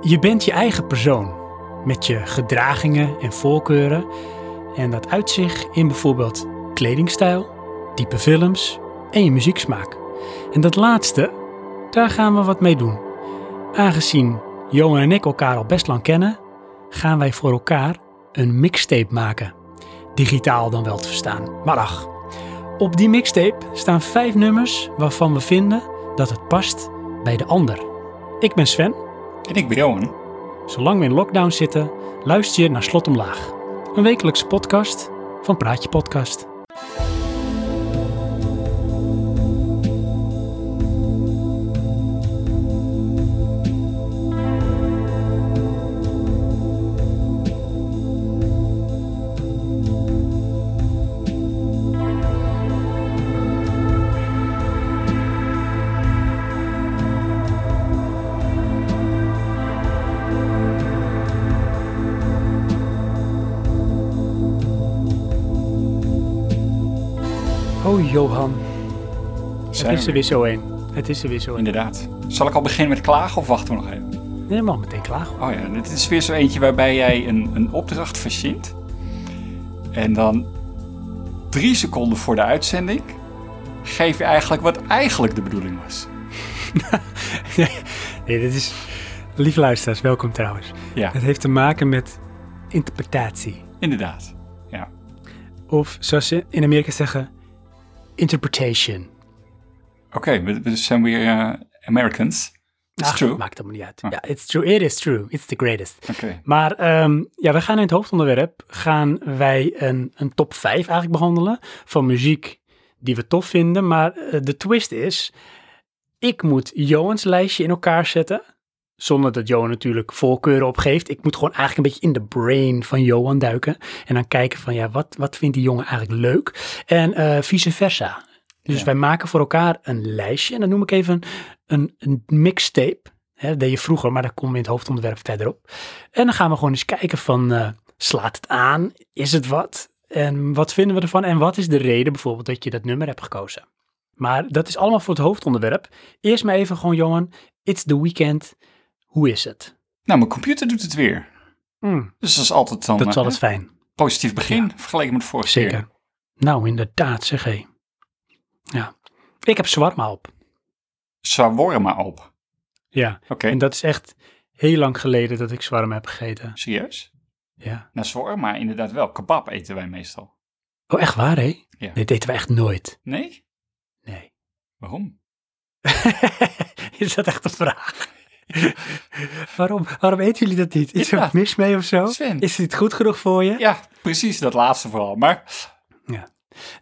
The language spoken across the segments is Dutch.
Je bent je eigen persoon, met je gedragingen en voorkeuren. En dat uit zich in bijvoorbeeld kledingstijl, type films en je muzieksmaak. En dat laatste, daar gaan we wat mee doen. Aangezien Johan en ik elkaar al best lang kennen, gaan wij voor elkaar een mixtape maken. Digitaal dan wel te verstaan, maar ach. Op die mixtape staan vijf nummers waarvan we vinden dat het past bij de ander. Ik ben Sven. En ik ben Johan. Zolang we in lockdown zitten, luister je naar Slot Omlaag. Een wekelijkse podcast van Praatje Podcast. Oh Johan, het is er we. weer zo een. Het is er weer zo. Inderdaad. Zal ik al beginnen met klagen of wachten we nog even? Nee, man, meteen klagen. Oh ja, dit is weer zo eentje waarbij jij een, een opdracht verzint. En dan drie seconden voor de uitzending geef je eigenlijk wat eigenlijk de bedoeling was. Nee, dit is... Lieve luisteraars, welkom trouwens. Ja, Het heeft te maken met interpretatie. inderdaad. Ja. Of zoals ze in Amerika zeggen, interpretation. Oké, we, we zijn weer eh, Americans. It's Ach, true. Maakt helemaal niet uit. Ah. Ja, it's true. It is true. It's the greatest. Maar ehm, ja, we gaan in het hoofdonderwerp gaan wij een, een top 5 eigenlijk behandelen van muziek die we tof vinden. Maar eh, de twist is, ik moet Johans lijstje in elkaar zetten. Zonder dat Johan natuurlijk voorkeuren opgeeft. Ik moet gewoon eigenlijk een beetje in de brain van Johan duiken. En dan kijken van, ja, wat, wat vindt die jongen eigenlijk leuk? En eh, vice versa. Dus Ja. wij maken voor elkaar een lijstje. En dan noem ik even een, een mixtape. Hè, dat deed je vroeger, maar daar komen we in het hoofdonderwerp verderop. En dan gaan we gewoon eens kijken van, eh, slaat het aan? Is het wat? En wat vinden we ervan? En wat is de reden bijvoorbeeld dat je dat nummer hebt gekozen? Maar dat is allemaal voor het hoofdonderwerp. Eerst maar even gewoon, Johan, it's the weekend. Hoe is het? Nou, mijn computer doet het weer. Hmm, Dus dat is altijd dan dat is eh, altijd fijn. positief begin vergeleken met vorige keer. Zeker. Nou, inderdaad, zeg hé. Ja. Ik heb zwarma op. Shawarma op. Ja. Oké, En dat is echt heel lang geleden dat ik zwarma heb gegeten. serieus? Ja. Nou, shawarma inderdaad wel. Kebab eten wij meestal. Oh, echt waar, hè? Ja. Dit eten we echt nooit. Nee? Nee. Waarom? is dat echt een vraag? waarom, waarom eten jullie dat niet? Is er Ja. mis mee of zo? Sven. Is dit goed genoeg voor je? Ja, precies dat laatste vooral. Maar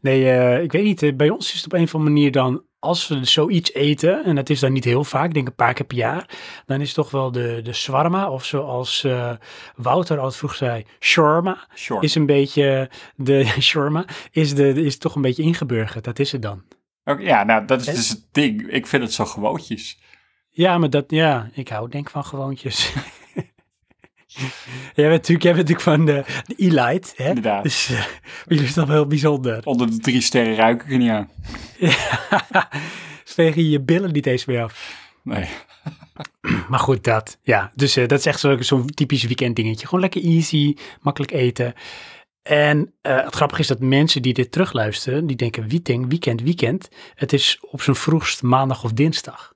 Nee, eh, ik weet niet. eh, Bij ons is het op een of andere manier dan, als we zoiets eten, en dat is dan niet heel vaak, ik denk een paar keer per jaar, dan is toch wel de, de shawarma, of zoals eh, Wouter altijd vroeg zei, shawarma, sure. is een beetje, de shawarma, is, de, is toch een beetje ingeburgerd. Dat is het dan. Oké, ja, nou, dat is dus het ding. Ik vind het zo gewoontjes. Ja, maar dat, ja, ik hou denk van gewoontjes. jij, bent natuurlijk, jij bent natuurlijk van de, de Elite, hè? Inderdaad. Dus eh, jullie is dat wel heel bijzonder. Onder de drie sterren ruik ik er niet aan. Veeg je je billen niet eens meer af. Nee. Maar goed, dat. Ja, dus eh, dat is echt zo- zo'n typisch weekend dingetje. Gewoon lekker easy, makkelijk eten. En eh, het grappige is dat mensen die dit terugluisteren, die denken weekend, weekend, weekend. Het is op zijn vroegst maandag of dinsdag.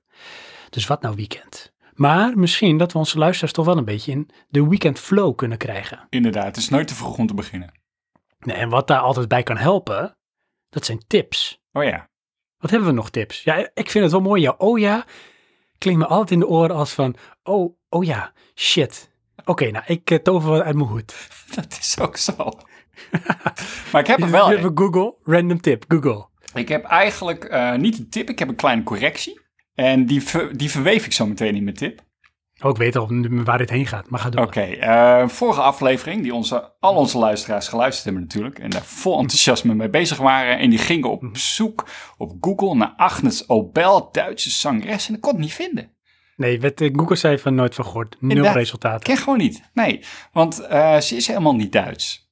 Dus wat nou weekend? Maar misschien dat we onze luisteraars toch wel een beetje in de weekend flow kunnen krijgen. Inderdaad, het is nooit te vroeg om te beginnen. Nee, en wat daar altijd bij kan helpen, dat zijn tips. Oh ja. Wat hebben we nog tips? Ja, ik vind het wel mooi. Ja, oh ja, klinkt me altijd in de oren als van, oh, oh ja, shit. Oké, nou, ik uh, tover wat uit mijn hoed. Dat is ook zo. maar ik heb er wel Even Google, random tip, Google. Ik heb eigenlijk eh, niet een tip, ik heb een kleine correctie. En die, ver- die verweef ik zo meteen in mijn tip. Oh, ik weet al waar dit heen gaat, maar ga door. Oké, eh, vorige aflevering, die onze, al onze luisteraars geluisterd hebben natuurlijk. En daar vol enthousiasme mee bezig waren. En die gingen op zoek op Google naar Agnes Obel, Duitse zangeres. En ik kon het niet vinden. Nee, wat eh, Google zei van nooit van gehoord. Nul Inderdaad. Ik resultaten. ken gewoon niet. Nee, want eh, ze is helemaal niet Duits.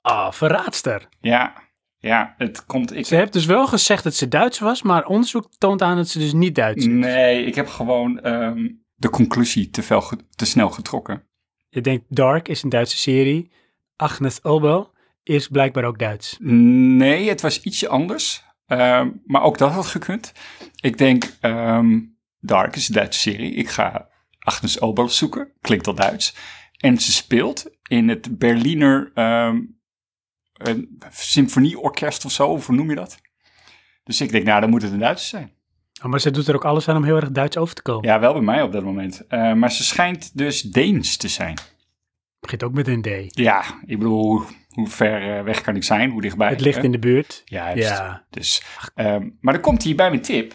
Ah, verraadster. Ja, ja, het komt... Ik, Ze heeft dus wel gezegd dat ze Duits was, maar onderzoek toont aan dat ze dus niet Duits is. nee, ik heb gewoon ehm, de conclusie te, veel, ge- te snel getrokken. Je denkt Dark is een Duitse serie. Agnes Obel is blijkbaar ook Duits. Nee, het was ietsje anders. Ehm, maar ook dat had gekund. Ik denk, ehm, Dark is een Duitse serie. Ik ga Agnes Obel zoeken. Klinkt al Duits. En ze speelt in het Berliner een symfonieorkest of zo. Hoe noem je dat? Dus ik denk, nou, dan moet het een Duitse zijn. Oh, maar ze doet er ook alles aan om heel erg Duits over te komen. Ja, wel bij mij op dat moment. Eh, maar ze schijnt dus Deens te zijn. Begint ook met een D. Ja, ik bedoel, hoe, ver eh, weg kan ik zijn? Hoe dichtbij? Het ligt hè? in de buurt. Juist. Ja. Dus, ehm, maar dan komt hij bij mijn tip.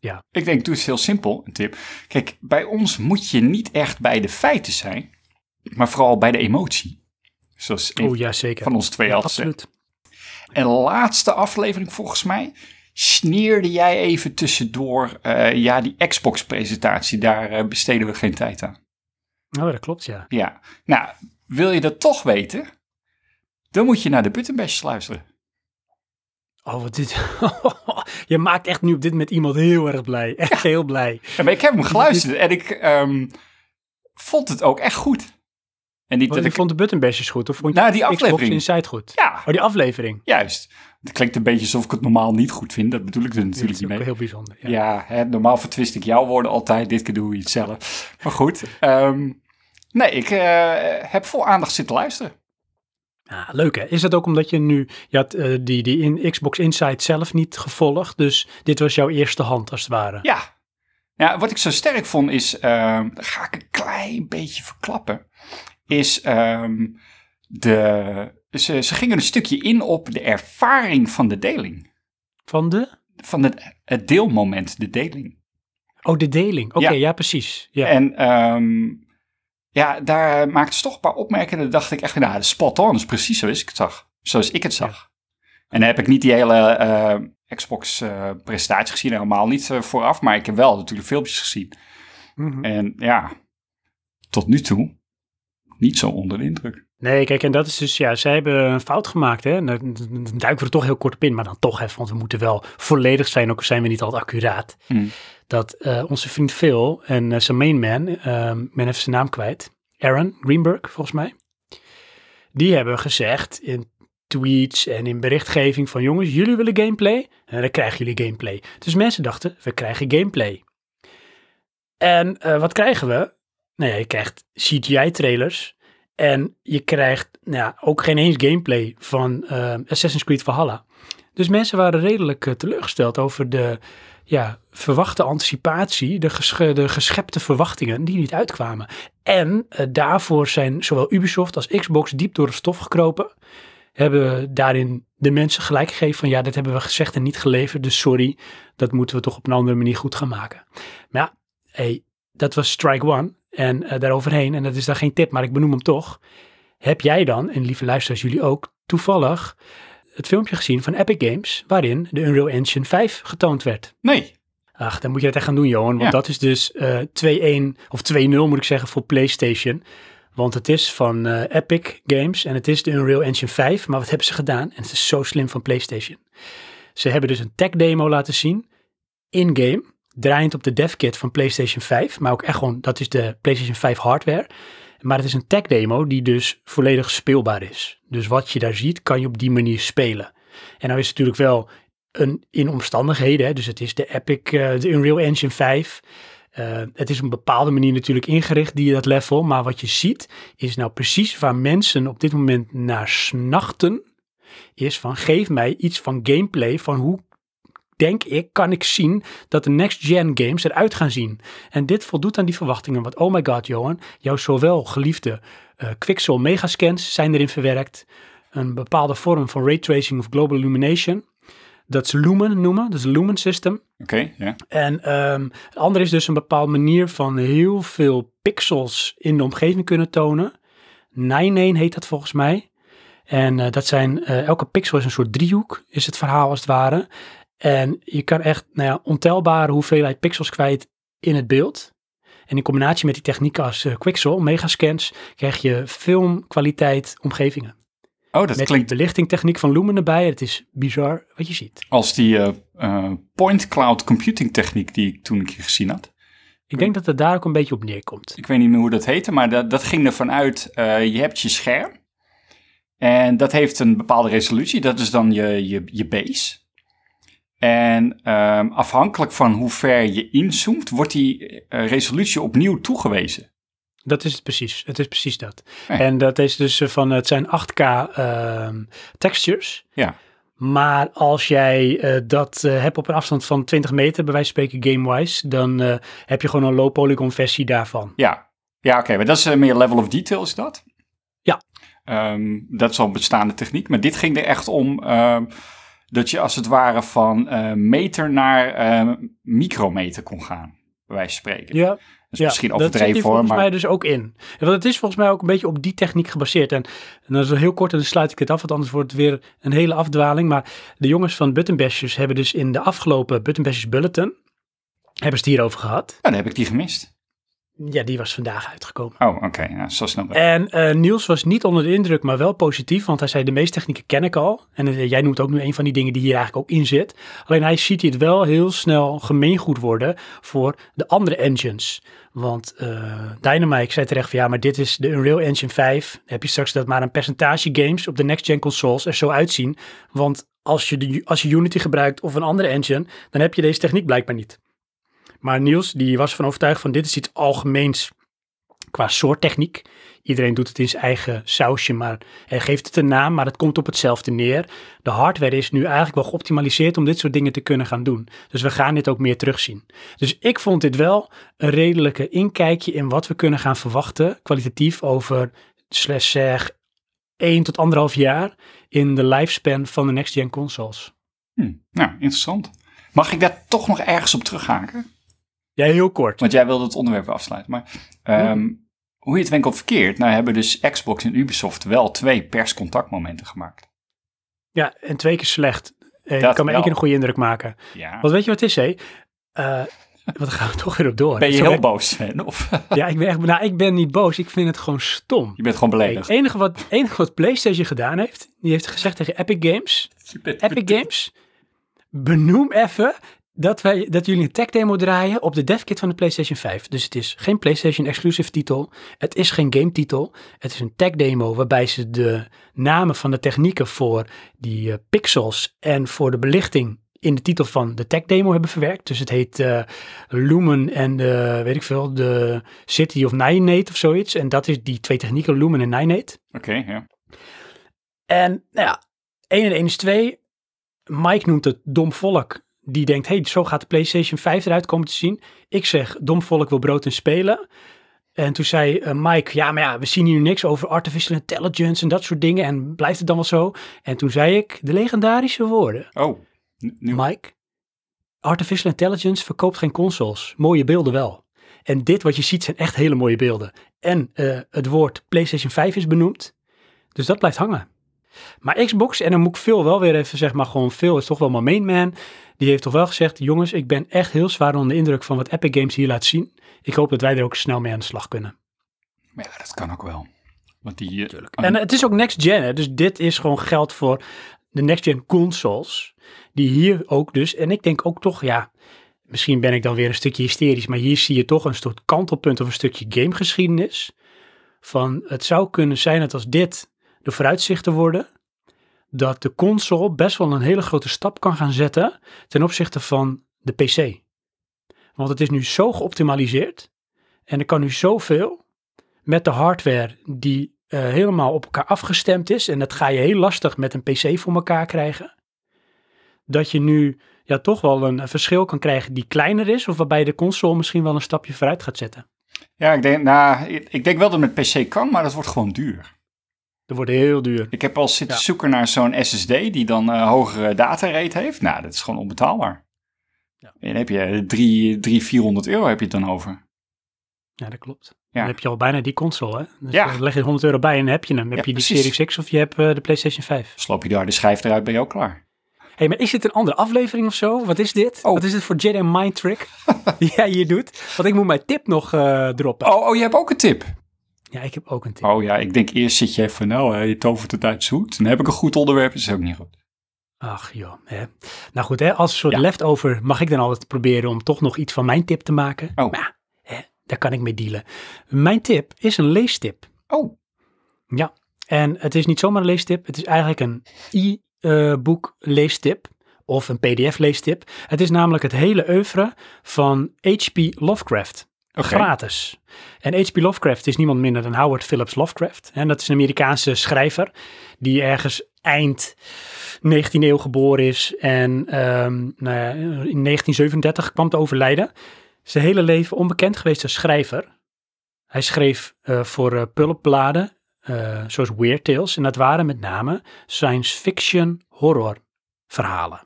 Ja. Ik denk, doe het heel simpel, een tip. Kijk, bij ons moet je niet echt bij de feiten zijn, maar vooral bij de emotie. Zoals een Oh ja, zeker. van ons twee Ja, absoluut. En laatste aflevering volgens mij sneerde jij even tussendoor, eh, ja, die Xbox-presentatie, daar eh, besteden we geen tijd aan. Oh, dat klopt, ja. Ja, nou, wil je dat toch weten? Dan moet je naar de Buttonbash luisteren. Oh, wat dit... je maakt echt nu op dit moment iemand heel erg blij. Echt heel blij. Ja, maar ik heb hem geluisterd en ik ehm, vond het ook echt goed. En niet Want dat ik ik... vond de buttonbashers goed. Of vond je Nou, die Xbox aflevering. Inside goed? Ja, Oh, die aflevering. juist. Het klinkt een beetje alsof ik het normaal niet goed vind. Dat bedoel ik er Dat natuurlijk is niet ook mee. heel bijzonder. Ja. Ja, hè, normaal vertwist ik jouw woorden altijd. Dit keer doe je het zelf. Maar goed. ehm, nee, ik eh, heb vol aandacht zitten luisteren. Ah, leuk hè? Is dat ook omdat je nu, je had eh, die, die in Xbox Inside zelf niet gevolgd, dus dit was jouw eerste hand als het ware. Ja. ja, wat ik zo sterk vond is, dat ga ik een klein beetje verklappen, is ehm, de, ze, ze gingen een stukje in op de ervaring van de deling. Van de? Van het, het deelmoment, de deling. Oh, de deling. Oké, Ja. ja. precies. Ja. En ehm, ja, daar maakte ze toch een paar opmerkingen. Dacht ik echt, nou, de spot on is precies zoals ik het zag. Zoals ik het zag. En dan heb ik niet die hele eh, Xbox-presentatie gezien, helemaal niet eh, vooraf. Maar ik heb wel natuurlijk filmpjes gezien. Mhm. En ja, tot nu toe niet zo onder de indruk. Nee, kijk, en dat is dus, ja, zij hebben een fout gemaakt, hè. Daar duiken we er toch heel kort op in, maar dan toch even, want we moeten wel volledig zijn, ook al zijn we niet altijd accuraat. Hmm. Dat eh, onze vriend Phil en eh, zijn main man, ehm, ben even zijn naam kwijt, Aaron Greenberg, volgens mij, die hebben gezegd in tweets en in berichtgeving van jongens, jullie willen gameplay? En dan krijgen jullie gameplay. Dus mensen dachten, we krijgen gameplay. En eh, wat krijgen we? Nou ja, je krijgt CGI-trailers en je krijgt nou ja, ook geen eens gameplay van eh, Assassin's Creed Valhalla. Dus mensen waren redelijk eh, teleurgesteld over de ja, verwachte anticipatie, de, gesche- de geschepte verwachtingen die niet uitkwamen. En eh, daarvoor zijn zowel Ubisoft als Xbox diep door de stof gekropen. Hebben daarin de mensen gelijk gegeven van ja, dit hebben we gezegd en niet geleverd, dus sorry, dat moeten we toch op een andere manier goed gaan maken. Maar ja, hey, dat was strike one en eh, daaroverheen, en dat is daar geen tip, maar ik benoem hem toch. Heb jij dan, en lieve luisteraars jullie ook, toevallig het filmpje gezien van Epic Games, waarin de Unreal Engine 5 getoond werd? Nee. Ach, dan moet je dat echt gaan doen, Johan. Want Ja. dat is dus eh 2-1 of 2-0 moet ik zeggen voor PlayStation. Want het is van eh, Epic Games en het is de Unreal Engine 5. Maar wat hebben ze gedaan? En het is zo slim van PlayStation. Ze hebben dus een tech demo laten zien, in-game, draaiend op de devkit van PlayStation 5. Maar ook echt gewoon, dat is de PlayStation 5 hardware. Maar het is een tech demo die dus volledig speelbaar is. Dus wat je daar ziet, kan je op die manier spelen. En nou is het natuurlijk wel een, in omstandigheden. Dus het is de Epic, eh, de Unreal Engine 5. Eh, het is op een bepaalde manier natuurlijk ingericht, die dat level. Maar wat je ziet, is nou precies waar mensen op dit moment naar snachten. Is van geef mij iets van gameplay. Van hoe denk ik, kan ik zien dat de next-gen games eruit gaan zien. En dit voldoet aan die verwachtingen. Want oh my god, Johan, jouw zowel geliefde eh Quixel megascans zijn erin verwerkt. Een bepaalde vorm van raytracing of global illumination. Dat ze Lumen noemen, dat is een Lumen system. Oké, ja. En ehm, het andere is dus een bepaalde manier van heel veel pixels in de omgeving kunnen tonen. Nine heet dat volgens mij. En eh, dat zijn, eh, elke pixel is een soort driehoek, is het verhaal als het ware. En je kan echt nou ja, ontelbare hoeveelheid pixels kwijt in het beeld. En in combinatie met die technieken als eh, Quixel, megascans, krijg je filmkwaliteit omgevingen. Oh, dat met klinkt die belichtingtechniek van Lumen erbij. Het is bizar wat je ziet. als die eh, point cloud computing techniek die ik toen een keer gezien had. Ik denk dat het daar ook een beetje op neerkomt. Ik weet niet meer hoe dat heette, maar dat, dat ging ervan uit, je hebt je scherm. En dat heeft een bepaalde resolutie, dat is dan je, je, je base. En ehm, afhankelijk van hoe ver je inzoomt, wordt die eh, resolutie opnieuw toegewezen. Dat is het precies. Het is precies dat. Ja. En dat is dus eh, van, het zijn 8K ehm, textures. Ja. Maar als jij eh, dat hebt op een afstand van 20 meter, bij wijze van spreken game-wise, dan heb je gewoon een low polygon versie daarvan. Ja, ja oké, maar dat is meer level of detail, is dat? Ja. Ehm, dat is al bestaande techniek, maar dit ging er echt om dat je als het ware van eh, meter naar eh, micrometer kon gaan, bij wijze van spreken. Ja, Dat is ja, misschien dat zit overdreven hier hoor, volgens maar mij dus ook in. Want het is volgens mij ook een beetje op die techniek gebaseerd. En, en dat is wel heel kort en dan sluit ik het af, want anders wordt het weer een hele afdwaling. Maar de jongens van Button Bashers hebben dus in de afgelopen Button Bashers Bulletin, hebben ze het hierover gehad. ja, dan heb ik die gemist. Ja, die was vandaag uitgekomen. Oh, oké, nou, zo snel. En eh, Niels was niet onder de indruk, maar wel positief, want hij zei de meeste technieken ken ik al. En eh, jij noemt ook nu een van die dingen die hier eigenlijk ook in zit. Alleen hij ziet het wel heel snel gemeengoed worden voor de andere engines. Want eh Dynamite zei terecht van ja, maar dit is de Unreal Engine 5. Dan heb je straks dat maar een percentage games op de next-gen consoles er zo uitzien. Want als je, de, als je Unity gebruikt of een andere engine, dan heb je deze techniek blijkbaar niet. Maar Niels, die was van overtuigd van dit is iets algemeens qua soort techniek. Iedereen doet het in zijn eigen sausje, maar hij geeft het een naam, maar het komt op hetzelfde neer. De hardware is nu eigenlijk wel geoptimaliseerd om dit soort dingen te kunnen gaan doen. Dus we gaan dit ook meer terugzien. Dus ik vond dit wel een redelijke inkijkje in wat we kunnen gaan verwachten, kwalitatief over slash zeg 1 tot anderhalf jaar in de lifespan van de next-gen consoles. Hm, nou, interessant. Mag ik daar toch nog ergens op terughaken? Ja, heel kort. Want jij wilde het onderwerp afsluiten. Maar ehm, hoe je het of verkeerd, nou hebben dus Xbox en Ubisoft wel twee perscontactmomenten gemaakt. Ja, en twee keer slecht. Eh, Dat kan me één keer een goede indruk maken. Ja. Want weet je wat het is, hé? Eh want dan gaan we toch weer op door. Ben je heel boos, Sven? Of Ja, ik ben echt, nou, ik ben niet boos. Ik vind het gewoon stom. je bent gewoon beledigd? het enige wat, enige wat PlayStation gedaan heeft, die heeft gezegd tegen Epic Games: Epic Games, benoem even dat, wij, dat jullie een tech demo draaien op de devkit van de PlayStation 5. Dus het is geen PlayStation exclusive titel. Het is geen game titel. Het is een tech demo waarbij ze de namen van de technieken voor die eh, pixels en voor de belichting in de titel van de tech demo hebben verwerkt. Dus het heet eh, Lumen en de, weet ik veel, de City of Ninate of zoiets. En dat is die twee technieken, Lumen en Ninate. Oké, ja. En nou ja, 1 en 1 is 2. Mike noemt het dom volk. Die denkt, hey, zo gaat de PlayStation 5 eruit komen te zien. Ik zeg, dom volk wil brood en spelen. En toen zei eh, Mike, ja, maar ja, we zien hier niks over artificial intelligence en dat soort dingen. En blijft het dan wel zo? En toen zei ik de legendarische woorden. Oh. Mike, artificial intelligence verkoopt geen consoles. Mooie beelden wel. En dit wat je ziet zijn echt hele mooie beelden. En eh, het woord PlayStation 5 is benoemd. Dus dat blijft hangen. Maar Xbox, en dan moet ik veel wel weer even zeg maar gewoon veel, is toch wel mijn main man. Die heeft toch wel gezegd, jongens, ik ben echt heel zwaar onder de indruk van wat Epic Games hier laat zien. Ik hoop dat wij er ook snel mee aan de slag kunnen. Maar ja, dat kan ook wel. Want die... eh, En het is ook next gen, hè? dus dit is gewoon geld voor de next gen consoles. Die hier ook dus, en ik denk ook toch, ja, misschien ben ik dan weer een stukje hysterisch, maar hier zie je toch een soort kantelpunt of een stukje gamegeschiedenis. Van het zou kunnen zijn dat als dit de vooruitzichten worden, dat de console best wel een hele grote stap kan gaan zetten ten opzichte van de PC. Want het is nu zo geoptimaliseerd en er kan nu zoveel met de hardware die eh, helemaal op elkaar afgestemd is. En dat ga je heel lastig met een PC voor elkaar krijgen. Dat je nu ja, toch wel een, verschil kan krijgen die kleiner is, of waarbij de console misschien wel een stapje vooruit gaat zetten. Ja, ik denk, nou, ik denk wel dat het met PC kan, maar dat wordt gewoon duur. Dat wordt heel duur. Ik heb al zitten Ja. zoeken naar zo'n SSD die dan eh, hogere datarate heeft. Nou, dat is gewoon onbetaalbaar. Ja. En dan heb je 300, 400 euro heb je het dan over. Ja, dat klopt. Ja. Dan heb je al bijna die console. Hè? Dus Ja. dan leg je 100 euro bij en dan heb je hem. Heb Ja, je die precies. Series X of je hebt eh, de PlayStation 5. Sloop je daar de schijf eruit, ben je ook klaar. hey, maar is dit een andere aflevering of zo? Wat is dit? Oh. Wat is dit voor Jedi Mind Trick die jij hier doet? Want ik moet mijn tip nog eh, droppen. Oh, oh, je hebt ook een tip. Ja, ik heb ook een tip. Oh ja, ik denk eerst zit je even, nou, eh, je tovert het uit zoet. Dan heb ik een goed onderwerp, dat is ook niet goed. Ach joh. Hè. Nou goed, hè, als een soort Ja. leftover mag ik dan altijd proberen om toch nog iets van mijn tip te maken. Oh. Maar ja, Daar kan ik mee dealen. Mijn tip is een leestip. Oh, Ja, en het is niet zomaar een leestip. Het is eigenlijk een e-book leestip of een pdf leestip. Het is namelijk het hele oeuvre van H.P. Lovecraft. Gratis. En H.P. Lovecraft is niemand minder dan Howard Phillips Lovecraft. En dat is een Amerikaanse schrijver die ergens eind 19e eeuw geboren is. En ehm, nou ja, in 1937 kwam te overlijden. Zijn hele leven onbekend geweest als schrijver. Hij schreef eh, voor eh, pulpbladen, eh, zoals Weird Tales. En dat waren met name science fiction horror verhalen.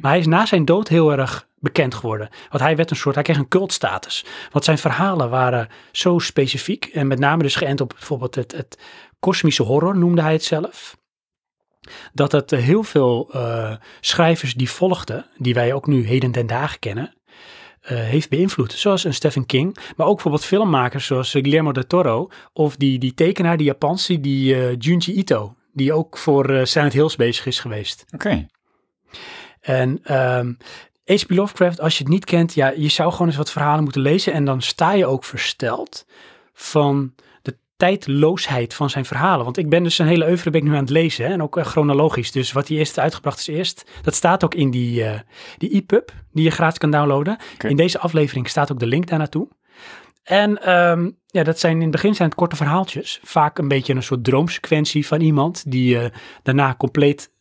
Maar hij is na zijn dood heel erg bekend geworden. Want hij werd een soort, hij kreeg een cultstatus. Want zijn verhalen waren zo specifiek. En met name dus geënt op bijvoorbeeld het, het kosmische horror, noemde hij het zelf. Dat het heel veel eh, schrijvers die volgden, die wij ook nu heden ten dagen kennen, eh, heeft beïnvloed. Zoals een Stephen King, maar ook bijvoorbeeld filmmakers zoals Guillermo del Toro. Of die, die tekenaar, die Japanse, die eh, Junji Ito. Die ook voor Silent Hills bezig is geweest. Oké. En ehm H.P. Lovecraft, als je het niet kent, ja, je zou gewoon eens wat verhalen moeten lezen. En dan sta je ook versteld van de tijdloosheid van zijn verhalen. Want ik ben dus een hele oeuvre ben ik nu aan het lezen. Hè, en ook eh, chronologisch. Dus wat hij eerst uitgebracht is eerst. Dat staat ook in die, eh, die e-pub die je gratis kan downloaden. In deze aflevering staat ook de link daar naartoe. En ehm, ja, dat zijn in het begin zijn het korte verhaaltjes. Vaak een beetje een soort droomsequentie van iemand die eh, daarna compleet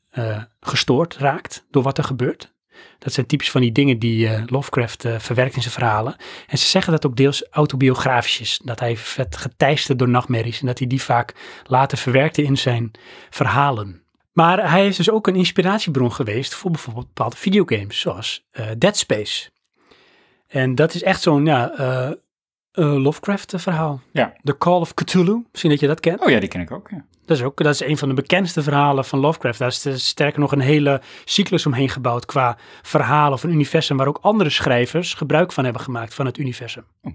gestoord raakt door wat er gebeurt. Dat zijn typisch van die dingen die eh, Lovecraft eh, verwerkt in zijn verhalen. En ze zeggen dat ook deels autobiografisch is. Dat hij vet geteisterd door nachtmerries en dat hij die vaak later verwerkte in zijn verhalen. Maar hij is dus ook een inspiratiebron geweest voor bijvoorbeeld bepaalde videogames, zoals eh, Dead Space. En dat is echt zo'n ja, eh, eh, Lovecraft-verhaal. Ja. The Call of Cthulhu, misschien dat je dat kent. Oh ja, die ken ik ook. Ja. Dat is ook dat is een van de bekendste verhalen van Lovecraft. Daar is er sterker nog een hele cyclus omheen gebouwd qua verhalen of een universum waar ook andere schrijvers gebruik van hebben gemaakt van het universum. Oh.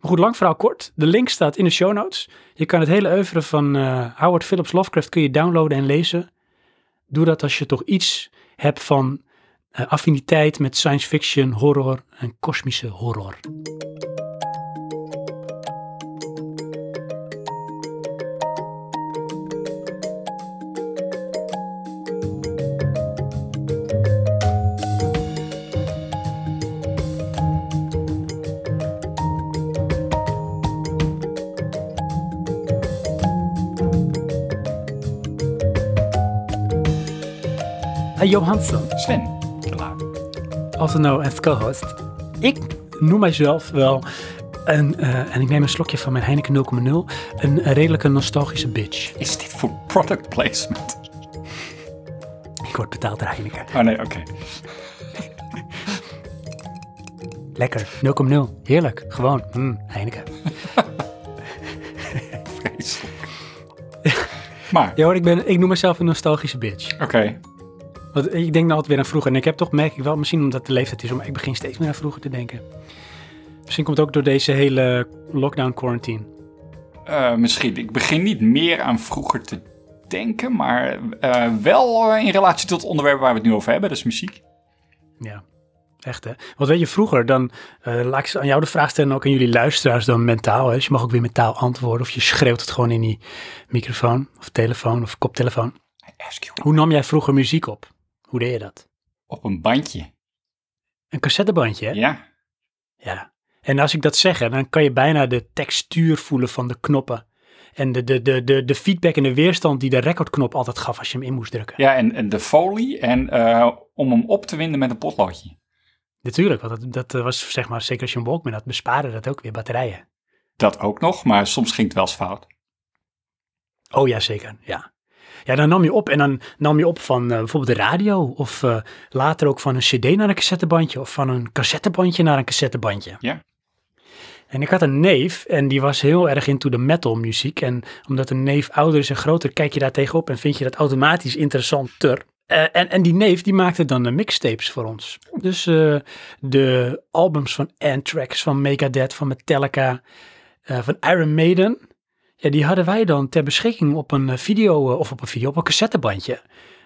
Maar goed, lang verhaal kort. De link staat in de show notes. Je kan het hele oeuvre van eh, Howard Phillips Lovecraft kun je downloaden en lezen. Doe dat als je toch iets hebt van eh, affiniteit met science fiction, horror en kosmische horror. Johansson. Sven. Klaar. Als nou als co-host. Ik noem mijzelf wel een, eh, en ik neem een slokje van mijn Heineken 0,0, een redelijke nostalgische bitch. Is dit voor product placement? Ik word betaald door Heineken. Oh nee, oké. Lekker, 0,0. Heerlijk, gewoon. Mm, Heineken. Vreselijk. maar, Ja hoor, ik, ben, ik noem mezelf een nostalgische bitch. oké. Want ik denk altijd weer aan vroeger. En ik heb toch, merk ik wel, misschien omdat de leeftijd is, maar ik begin steeds meer aan vroeger te denken. Misschien komt het ook door deze hele lockdown quarantine. Eh, misschien. Ik begin niet meer aan vroeger te denken, maar eh, wel eh, in relatie tot het onderwerp waar we het nu over hebben, is muziek. Ja, echt hè. Want weet je, vroeger dan, eh, laat ik aan jou de vraag stellen en ook aan jullie luisteraars dan mentaal. Hè. Dus je mag ook weer mentaal antwoorden of je schreeuwt het gewoon in die microfoon of telefoon of koptelefoon. Hoe nam jij vroeger muziek op? Hoe deed je dat? Op een bandje. Een cassettebandje hè? Ja. Ja. En als ik dat zeg, hè, dan kan je bijna de textuur voelen van de knoppen. En de, de, de, de, de feedback en de weerstand die de recordknop altijd gaf als je hem in moest drukken. Ja, en, en de folie en eh, om hem op te winden met een potloodje. Natuurlijk, want dat, dat was zeg maar, zeker als je een Walkman had, bespaarde dat ook weer batterijen. Dat ook nog, maar soms ging het wel eens fout. Oh ja, zeker, ja. Ja, dan nam je op en dan nam je op van eh, bijvoorbeeld de radio of eh, later ook van een cd naar een cassettebandje of van een cassettebandje naar een cassettebandje. Ja. En ik had een neef en die was heel erg into de metal muziek. En omdat een neef ouder is en groter, kijk je daar tegenop en vind je dat automatisch interessanter. Eh, en, en die neef die maakte dan de mixtapes voor ons. Dus de albums van Anthrax, van Megadeth, van Metallica, van Iron Maiden. Ja, die hadden wij dan ter beschikking op een eh, video, eh, of op een video, op een cassettebandje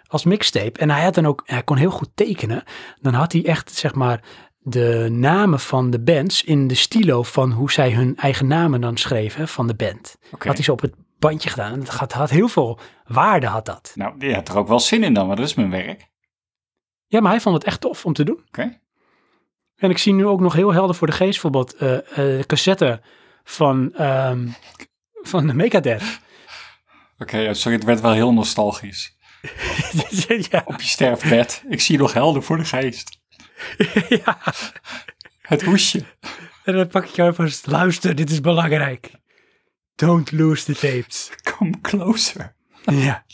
als mixtape. En hij had dan ook, hij kon heel goed tekenen. Dan had hij echt, zeg maar, de namen van de bands in de stilo van hoe zij hun eigen namen dan schreven van de band. Oké. Had hij zo op het bandje gedaan. En dat had, had heel veel waarde, had dat. Nou, die had er ook wel zin in dan, maar dat is mijn werk. Oké. Ja, maar hij vond het echt tof om te doen. En ik zie nu ook nog heel helder voor de geest bijvoorbeeld eh eh cassette van, ehm, van de Megadeth. Oké, sorry, het werd wel heel nostalgisch. ja, Op je sterfbed. Ik zie je nog helder voor de geest. ja. Het hoesje. En dan pak ik jou vast. Luister, dit is belangrijk. Don't lose the tapes. Come closer. ja.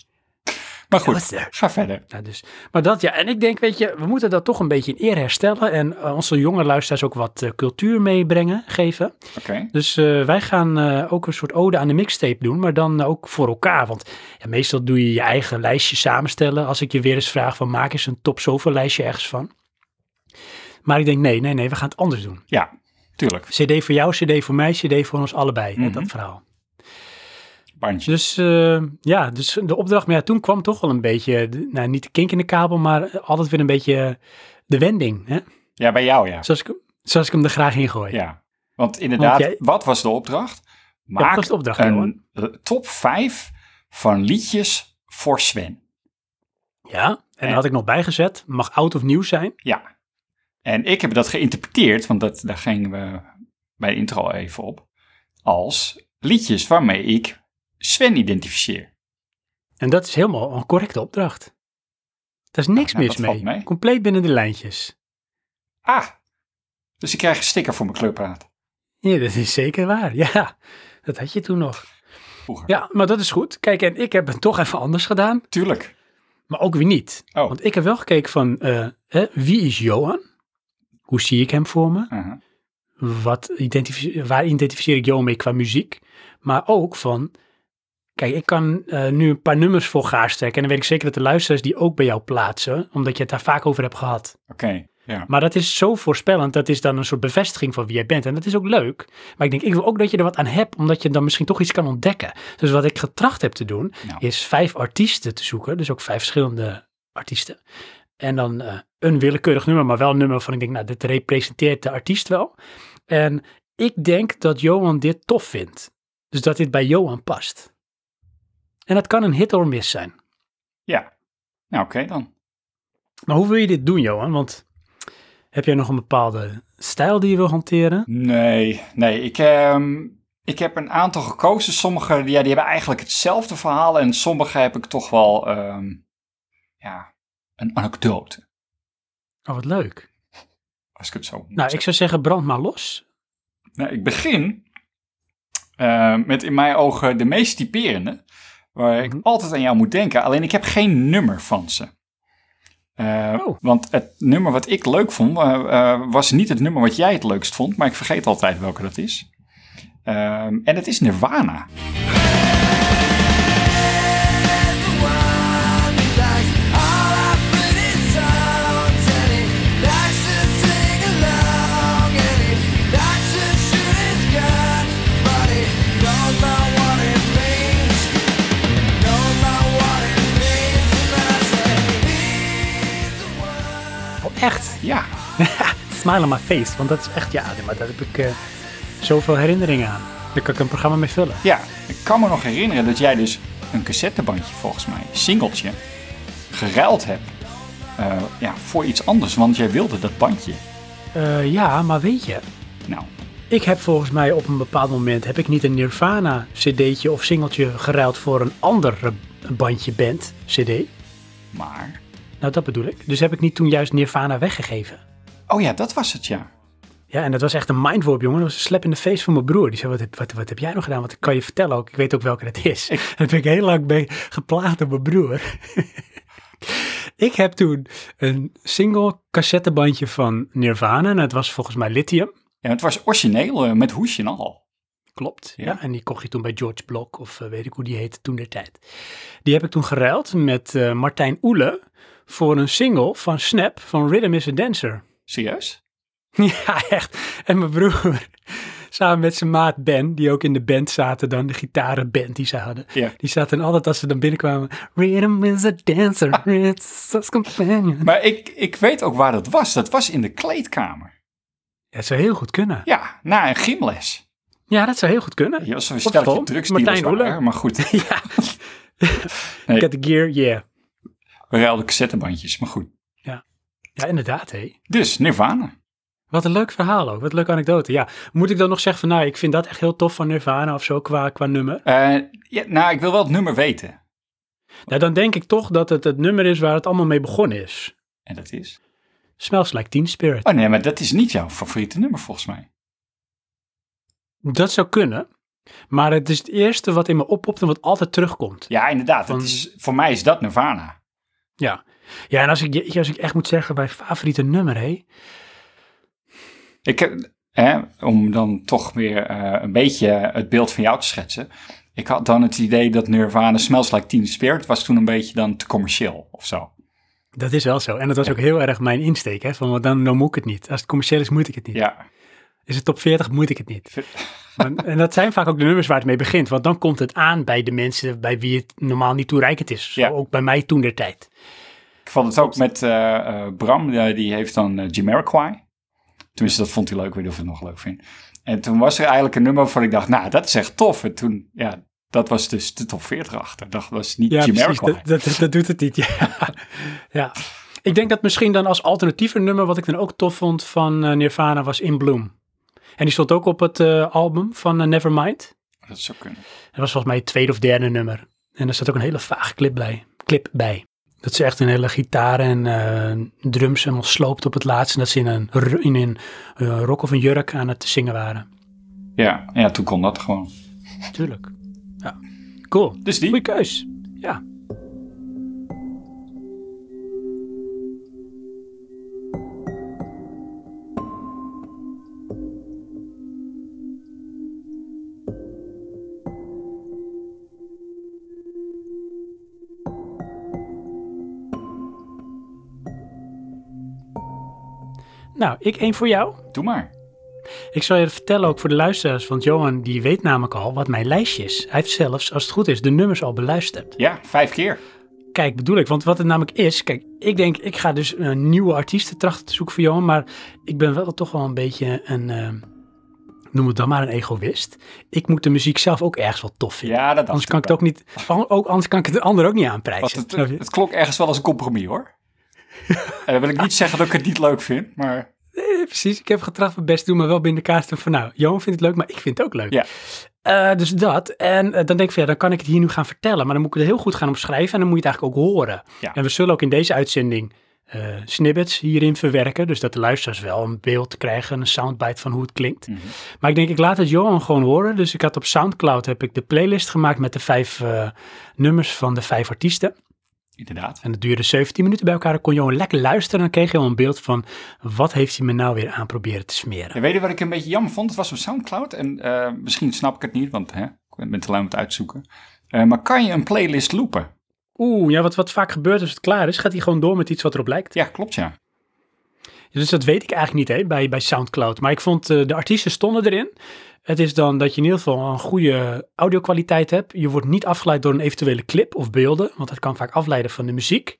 Maar goed, ga verder. Dus, maar dat ja, en ik denk, weet je, we moeten dat toch een beetje in eer herstellen en eh, onze jonge luisteraars ook wat eh, cultuur meebrengen, geven. Oké. Dus eh, wij gaan ook een soort ode aan de mixtape doen, maar dan ook voor elkaar. Want ja, meestal doe je je eigen lijstje samenstellen. Als ik je weer eens vraag van maak eens een top zoveel lijstje ergens van. Maar ik denk, nee, nee, nee, we gaan het anders doen. Ja, tuurlijk. CD voor jou, CD voor mij, CD voor ons allebei, Mhm. dat verhaal. Bandje. Dus eh, ja, dus de opdracht, maar ja, toen kwam toch wel een beetje, nou niet de kink in de kabel, maar altijd weer een beetje de wending. Hè? Ja, bij jou ja. Zoals, ik, hem- zoals ik hem er graag in gooi. Ja. Want inderdaad, jij- wat was de opdracht? Maak was de opdracht, een top 5 van liedjes voor Sven. Ja, en had ik nog bijgezet, mag oud of nieuw zijn. Ja. En ik heb dat geïnterpreteerd, want dat, daar gingen we bij de intro even op, als liedjes waarmee ik Sven identificeer. En dat is helemaal een correcte opdracht. Daar is niks nou, mis dat valt mee. mee. Compleet binnen de lijntjes. Ah, dus ik krijg een sticker voor mijn clubraad. Ja, dat is zeker waar. Ja, dat had je toen nog. Vroeger. Ja, maar dat is goed. Kijk, en ik heb het toch even anders gedaan, Tuurlijk. maar ook weer niet. Oh. Want ik heb wel gekeken van, eh, hè, wie is Johan? Hoe zie ik hem voor me? Uh-huh. Wat identificeer, waar identificeer ik Johan mee qua muziek? Maar ook van, kijk, ik kan eh, nu een paar nummers voor gaar strekken. En dan weet ik zeker dat de luisteraars die ook bij jou plaatsen, omdat je het daar vaak over hebt gehad. Oké, ja. Maar dat is zo voorspellend, dat is dan een soort bevestiging van wie jij bent. En dat is ook leuk. Maar ik denk, ik wil ook dat je er wat aan hebt, omdat je dan misschien toch iets kan ontdekken. Dus wat ik getracht heb te doen, Nou. is vijf artiesten te zoeken. Dus ook vijf verschillende artiesten. En dan eh, een willekeurig nummer, maar wel een nummer van ik denk, nou, dit representeert de artiest wel. En ik denk dat Johan dit tof vindt. Dus dat dit bij Johan past. En dat kan een hit or miss zijn. Ja. Nou, oké dan. Maar hoe wil je dit doen, Johan? Want heb jij nog een bepaalde stijl die je wil hanteren? Nee, nee. Ik, ehm, ik heb een aantal gekozen. Sommige ja, die hebben eigenlijk hetzelfde verhaal. En sommige heb ik toch wel ehm, ja, een anekdote. Oh, wat leuk. Als ik het zo Nou, ik zou zeggen, brand maar los. Nou, ik begin eh, met in mijn ogen de meest typerende, waar ik Mhm. altijd aan jou moet denken. Alleen ik heb geen nummer van ze. Eh, Oh. Want het nummer wat ik leuk vond, eh, eh, was niet het nummer wat jij het leukst vond, maar ik vergeet altijd welke dat is. Ehm, en het is Nirvana. Echt? Ja, Smile on my face. Want dat is echt, ja, maar daar heb ik eh, zoveel herinneringen aan. Daar kan ik een programma mee vullen. ja, ik kan me nog herinneren dat jij dus een cassettebandje volgens mij, singeltje, geruild hebt eh, ja, voor iets anders, want jij wilde dat bandje. Eh, ja, maar weet je, Nou, ik heb volgens mij op een bepaald moment, heb ik niet een Nirvana cd'tje of singeltje geruild voor een ander bandje band cd? maar... Nou, dat bedoel ik. Dus heb ik niet toen juist Nirvana weggegeven. Oh ja, dat was het, ja. Ja, en dat was echt een mindwarp, jongen. Dat was een slap in de face van mijn broer. Die zei, wat, heb- wat, wat heb jij nog gedaan? Wat kan je vertellen ook? Ik weet ook welke dat is. Ik- Daar heb ik heel lang mee geplaagd op mijn broer. ik heb toen een single cassettebandje van Nirvana. En het was volgens mij Lithium. Ja, het was origineel, eh, met hoesje en al. Klopt. Ja. Ja. en die kocht je toen bij George Block, of eh, weet ik hoe die heette toen der tijd. Die heb ik toen geruild met eh, Martijn Oele voor een single van Snap van Rhythm is a Dancer. Serieus? Ja, echt. En mijn broer samen met zijn maat Ben, die ook in de band zaten dan, de gitarenband die ze hadden. Ja. Die zaten altijd als ze dan binnenkwamen, Rhythm is a dancer, it's a companion. Maar ik, ik weet ook waar dat was. Dat was in de kleedkamer. Ja, dat zou heel goed kunnen. Ja, na een gymles. Ja, dat zou heel goed kunnen. Je was een school, drugsdealers Martijn waren, maar goed. Ja. Nee. Get the gear, yeah. We ruilden cassettebandjes, maar goed. Ja, inderdaad, hé. Dus, Nirvana. Wat een leuk verhaal ook. Wat een leuke anekdote. Ja, moet ik dan nog zeggen van, nou, ik vind dat echt heel tof van Nirvana of zo qua, qua nummer? Eh, ja, nou, ik wil wel het nummer weten. Nou, dan denk ik toch dat het het nummer is waar het allemaal mee begonnen is. En dat is? Smells Like Teen Spirit. Oh nee, maar dat is niet jouw favoriete nummer volgens mij. Dat zou kunnen. Maar het is het eerste wat in me oppopt en wat altijd terugkomt. Ja, inderdaad. Van- Het is, voor mij is dat Nirvana. Ja. Ja, en als ik, als ik echt moet zeggen, bij favoriete nummer, hé. Ik heb, hè, om dan toch weer eh, een beetje het beeld van jou te schetsen. Ik had dan het idee dat Nirvana Smells Like Teen Spirit was toen een beetje dan te commercieel of zo. Dat is wel zo. En dat was ook heel erg mijn insteek, hè. Van, dan, dan moet ik het niet. Als het commercieel is, moet ik het niet. Ja, Is het top 40, moet ik het niet. En dat zijn vaak ook de nummers waar het mee begint. Want dan komt het aan bij de mensen bij wie het normaal niet toereikend is. Zo Ja. ook bij mij toen der tijd. ik vond het ook met eh, eh, Bram, eh, die heeft dan uh, Jamiroquai. Tenminste, dat vond hij leuk, ik weet niet of ik het nog leuk vind. En toen was er eigenlijk een nummer waarvan ik dacht, nou, dat is echt tof. En toen, ja, dat was dus de top 40 achter. Dat was niet Ja. Jamiroquai. Dat, dat, dat, dat doet het niet. Ja. ja. Ik denk dat misschien dan als alternatieve nummer, wat ik dan ook tof vond van eh, Nirvana, was In Bloom. En die stond ook op het eh, album van eh, Nevermind. Dat zou kunnen. Dat was volgens mij het tweede of derde nummer. En er zat ook een hele vaag clip bij. Clip bij. Dat ze echt een hele gitaar en eh, drums helemaal sloopt op het laatste. En dat ze in een, in een rok of een jurk aan het zingen waren. Ja, ja, toen kon dat gewoon. Tuurlijk. Ja. Cool. Dus die. Goeie keus. Ja. Nou, ik één voor jou. Doe maar. Ik zal je vertellen ook voor de luisteraars, want Johan die weet namelijk al wat mijn lijstje is. Hij heeft zelfs, als het goed is, de nummers al beluisterd. Ja, vijf keer. Kijk, bedoel ik, want wat het namelijk is, kijk, ik denk, ik ga dus een nieuwe artiesten trachten te zoeken voor Johan, maar ik ben wel toch wel een beetje een, eh, noem het dan maar een egoïst. Ik moet de muziek zelf ook ergens wel tof vinden. Ja, dat anders kan ik het ook niet, ook, anders kan ik het de ander ook niet aanprijzen. Het, het klonk ergens wel als een compromis hoor. En dan wil ik niet zeggen dat ik het niet leuk vind, maar Nee, precies. Ik heb getracht mijn best te doen, maar wel binnen de kaart van, nou, Johan vindt het leuk, maar ik vind het ook leuk. Ja. Eh, dus dat. En eh, dan denk ik van, ja, dan kan ik het hier nu gaan vertellen, maar dan moet ik het heel goed gaan omschrijven en dan moet je het eigenlijk ook horen. Ja. En we zullen ook in deze uitzending eh, snippets hierin verwerken, dus dat de luisteraars wel een beeld krijgen, een soundbite van hoe het klinkt. Mhm. Maar ik denk, ik laat het Johan gewoon horen. Dus ik had op Soundcloud heb ik de playlist gemaakt met de vijf nummers van de vijf artiesten. Inderdaad. En dat duurde 17 minuten bij elkaar. Dan kon Johan lekker luisteren. En dan kreeg je al een beeld van wat heeft hij me nou weer aan proberen te smeren. En weet je wat ik een beetje jammer vond? Het was op Soundcloud en eh, misschien snap ik het niet, want hè, ik ben te lui om het uitzoeken. Eh, maar kan je een playlist loopen? Oeh, ja, wat, wat vaak gebeurt als het klaar is, gaat hij gewoon door met iets wat erop lijkt. Ja, klopt ja. Dus dat weet ik eigenlijk niet hè, bij, bij Soundcloud. Maar ik vond eh, de artiesten stonden erin. Het is dan dat je in ieder geval een goede audiokwaliteit hebt. Je wordt niet afgeleid door een eventuele clip of beelden, want dat kan vaak afleiden van de muziek.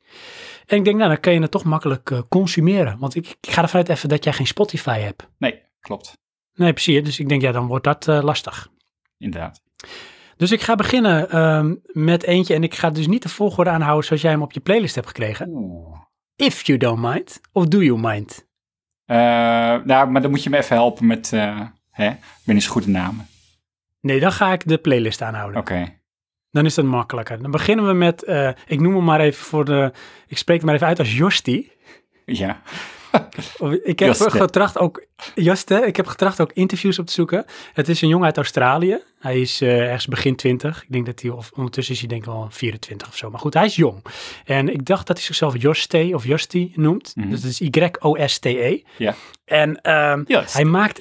En ik denk, nou, dan kan je het toch makkelijk eh, consumeren. Want ik, ik ga ervan uit even dat jij geen Spotify hebt. Nee, klopt. Nee, precies. Dus ik denk, ja, dan wordt dat eh, lastig. Inderdaad. Dus ik ga beginnen ehm, met eentje en ik ga dus niet de volgorde aanhouden zoals jij hem op je playlist hebt gekregen. Oeh. If you don't mind, of do you mind? Eh, nou, maar dan moet je me even helpen met, hè, ben niet zo goed in namen. Nee, dan ga ik de playlist aanhouden. Oké. Dan is dat makkelijker. Dan beginnen we met, eh, ik noem hem maar even voor de, ik spreek het maar even uit als Josti. Ja. Ik heb Joste. getracht ook, Joste, ik heb getracht ook interviews op te zoeken. Het is een jongen uit Australië. Hij is eh, ergens begin 20. Ik denk dat hij, of ondertussen is hij denk ik wel 24 of zo. Maar goed, hij is jong. En ik dacht dat hij zichzelf Joste of Josti noemt. Mhm. Dus dat is Y-O-S-T-E. Ja. En Yes. hij maakt,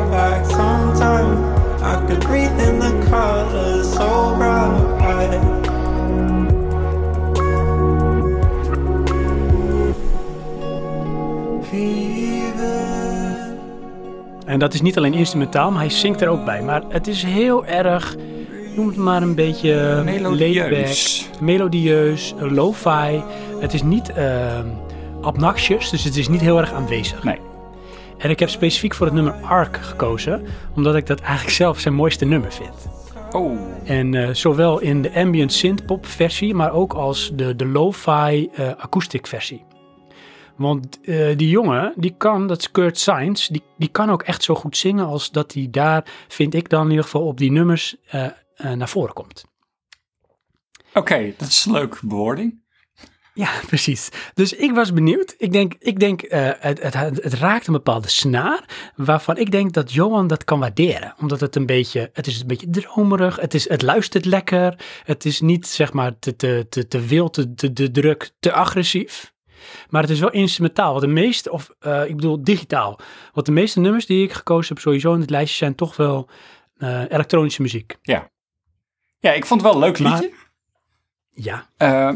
En dat is niet alleen instrumentaal, maar hij zingt er ook bij. Maar het is heel erg, noem het maar een beetje laid-back, Melodieus. melodieus, eh, lo-fi. Het is niet uh, obnoxious, dus het is niet heel erg aanwezig. Nee. En ik heb specifiek voor het nummer Ark gekozen, omdat ik dat eigenlijk zelf zijn mooiste nummer vind. Oh, En eh, zowel in de ambient synthpop versie, maar ook als de, de lo-fi eh acoustic versie. Want eh, die jongen, die kan, dat is Kurt Sainz, die, die kan ook echt zo goed zingen als dat hij daar, vind ik dan in ieder geval, op die nummers eh, eh, naar voren komt. oké, dat is een leuke bewoording. Ja, precies. Dus ik was benieuwd. Ik denk, ik denk het, het, het raakt een bepaalde snaar, waarvan ik denk dat Johan dat kan waarderen. Omdat het een beetje, het is een beetje dromerig, het, is, het luistert lekker, het is niet zeg maar te, te, te, te wild, te, te, te druk, te agressief. Maar het is wel instrumentaal. Want de meeste, of eh, ik bedoel digitaal. Want de meeste nummers die ik gekozen heb sowieso in het lijstje zijn toch wel eh, elektronische muziek. Ja, ik vond het wel een leuk Maar- liedje. Ja, Eh,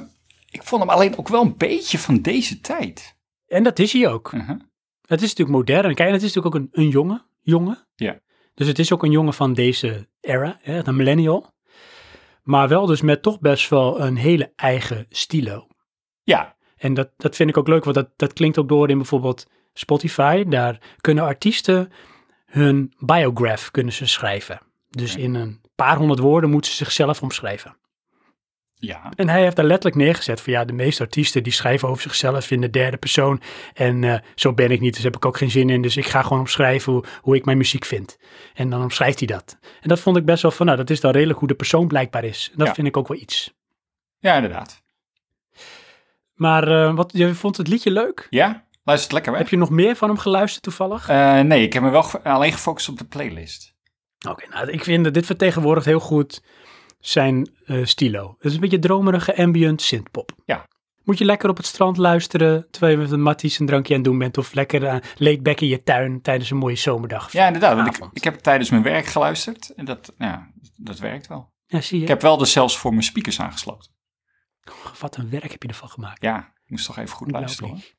ik vond hem alleen ook wel een beetje van deze tijd. en dat is hij ook. Mhm. Het is natuurlijk modern. Kijk, het is natuurlijk ook een, een jonge jongen. Ja. Dus het is ook een jongen van deze era, hè, een millennial. Maar wel dus met toch best wel een hele eigen stilo. Ja, En dat, dat vind ik ook leuk, want dat, dat klinkt ook door in bijvoorbeeld Spotify. Daar kunnen artiesten hun biograph kunnen ze schrijven. Dus in een paar honderd woorden moeten ze zichzelf omschrijven. ja, En hij heeft daar letterlijk neergezet van ja, de meeste artiesten die schrijven over zichzelf in de derde persoon. En eh, zo ben ik niet, dus heb ik ook geen zin in. Dus ik ga gewoon omschrijven hoe, hoe ik mijn muziek vind. En dan omschrijft hij dat. En dat vond ik best wel van, nou, dat is dan redelijk hoe de persoon blijkbaar is. En dat Ja. vind ik ook wel iets. ja, inderdaad. Maar eh, wat, je vond het liedje leuk? Ja, luistert lekker weg. Heb je nog meer van hem geluisterd toevallig? Eh, nee, ik heb me wel ge- alleen gefocust op de playlist. Oké, nou, ik vind dat dit vertegenwoordigt heel goed zijn eh, stilo. Het is een beetje dromerige ambient synthpop. Ja. Moet je lekker op het strand luisteren, terwijl je met een matties een drankje aan het doen bent. Of lekker uh, laid back in je tuin tijdens een mooie zomerdag. Ja, inderdaad. Want ik, ik heb tijdens mijn werk geluisterd en dat, ja, dat werkt wel. Ja, zie je. Ik heb wel dus zelfs voor mijn speakers aangesloten. Wat een werk heb je ervan gemaakt. Ja, ik moest toch even goed luisteren hoor. Want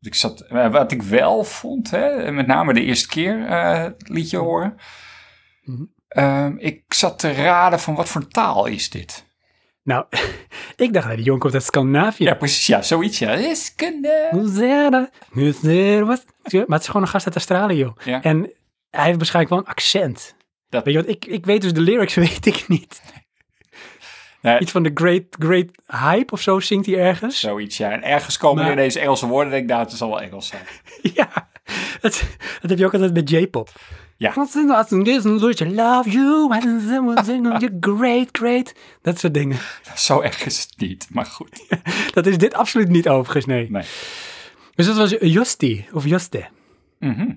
Ik zat, eh, wat ik wel vond, hè, met name de eerste keer eh, het liedje horen. Mhm. Ehm, ik zat te raden van wat voor taal is dit? Nou, ik dacht die jongen komt uit Scandinavië. Ja, precies. Ja, zoiets. Ja. Maar het is gewoon een gast uit Australië, joh. Ja. En hij heeft waarschijnlijk wel een accent. Dat- Weet je wat, ik, ik weet dus de lyrics, weet ik niet. Nee, Iets van de great, great hype of zo zingt hij ergens. zoiets, ja. En ergens komen Maar- er ineens Engelse woorden. denk ik, nou, het zal wel Engels zijn. Ja, dat, dat heb je ook altijd met J-pop. Ja. I love you and someone singing you great, great. Dat soort dingen. Zo erg is het niet, maar goed. Dat is dit absoluut niet overigens, nee. Nee. Dus dat was Justi, of Juste. Mhm.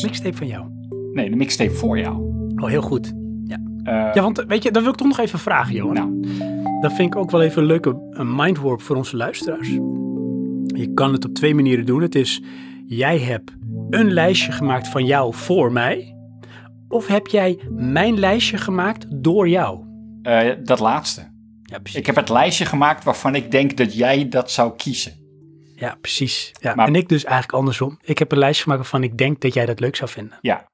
Dus, Mixtape van jou. nee, de mixtape voor jou. Oh, heel goed. Eh, Ja, want weet je, dan wil ik toch nog even vragen, Johan. Nou, Dat vind ik ook wel even een leuke een mindwarp voor onze luisteraars. Je kan het op twee manieren doen. Het is, jij hebt een lijstje gemaakt van jou voor mij. Of heb jij mijn lijstje gemaakt door jou? eh, dat laatste. Ja, precies. Ik heb het lijstje gemaakt waarvan ik denk dat jij dat zou kiezen. Ja, precies. Ja, Maar- En ik dus eigenlijk andersom. Ik heb een lijstje gemaakt waarvan ik denk dat jij dat leuk zou vinden. Ja.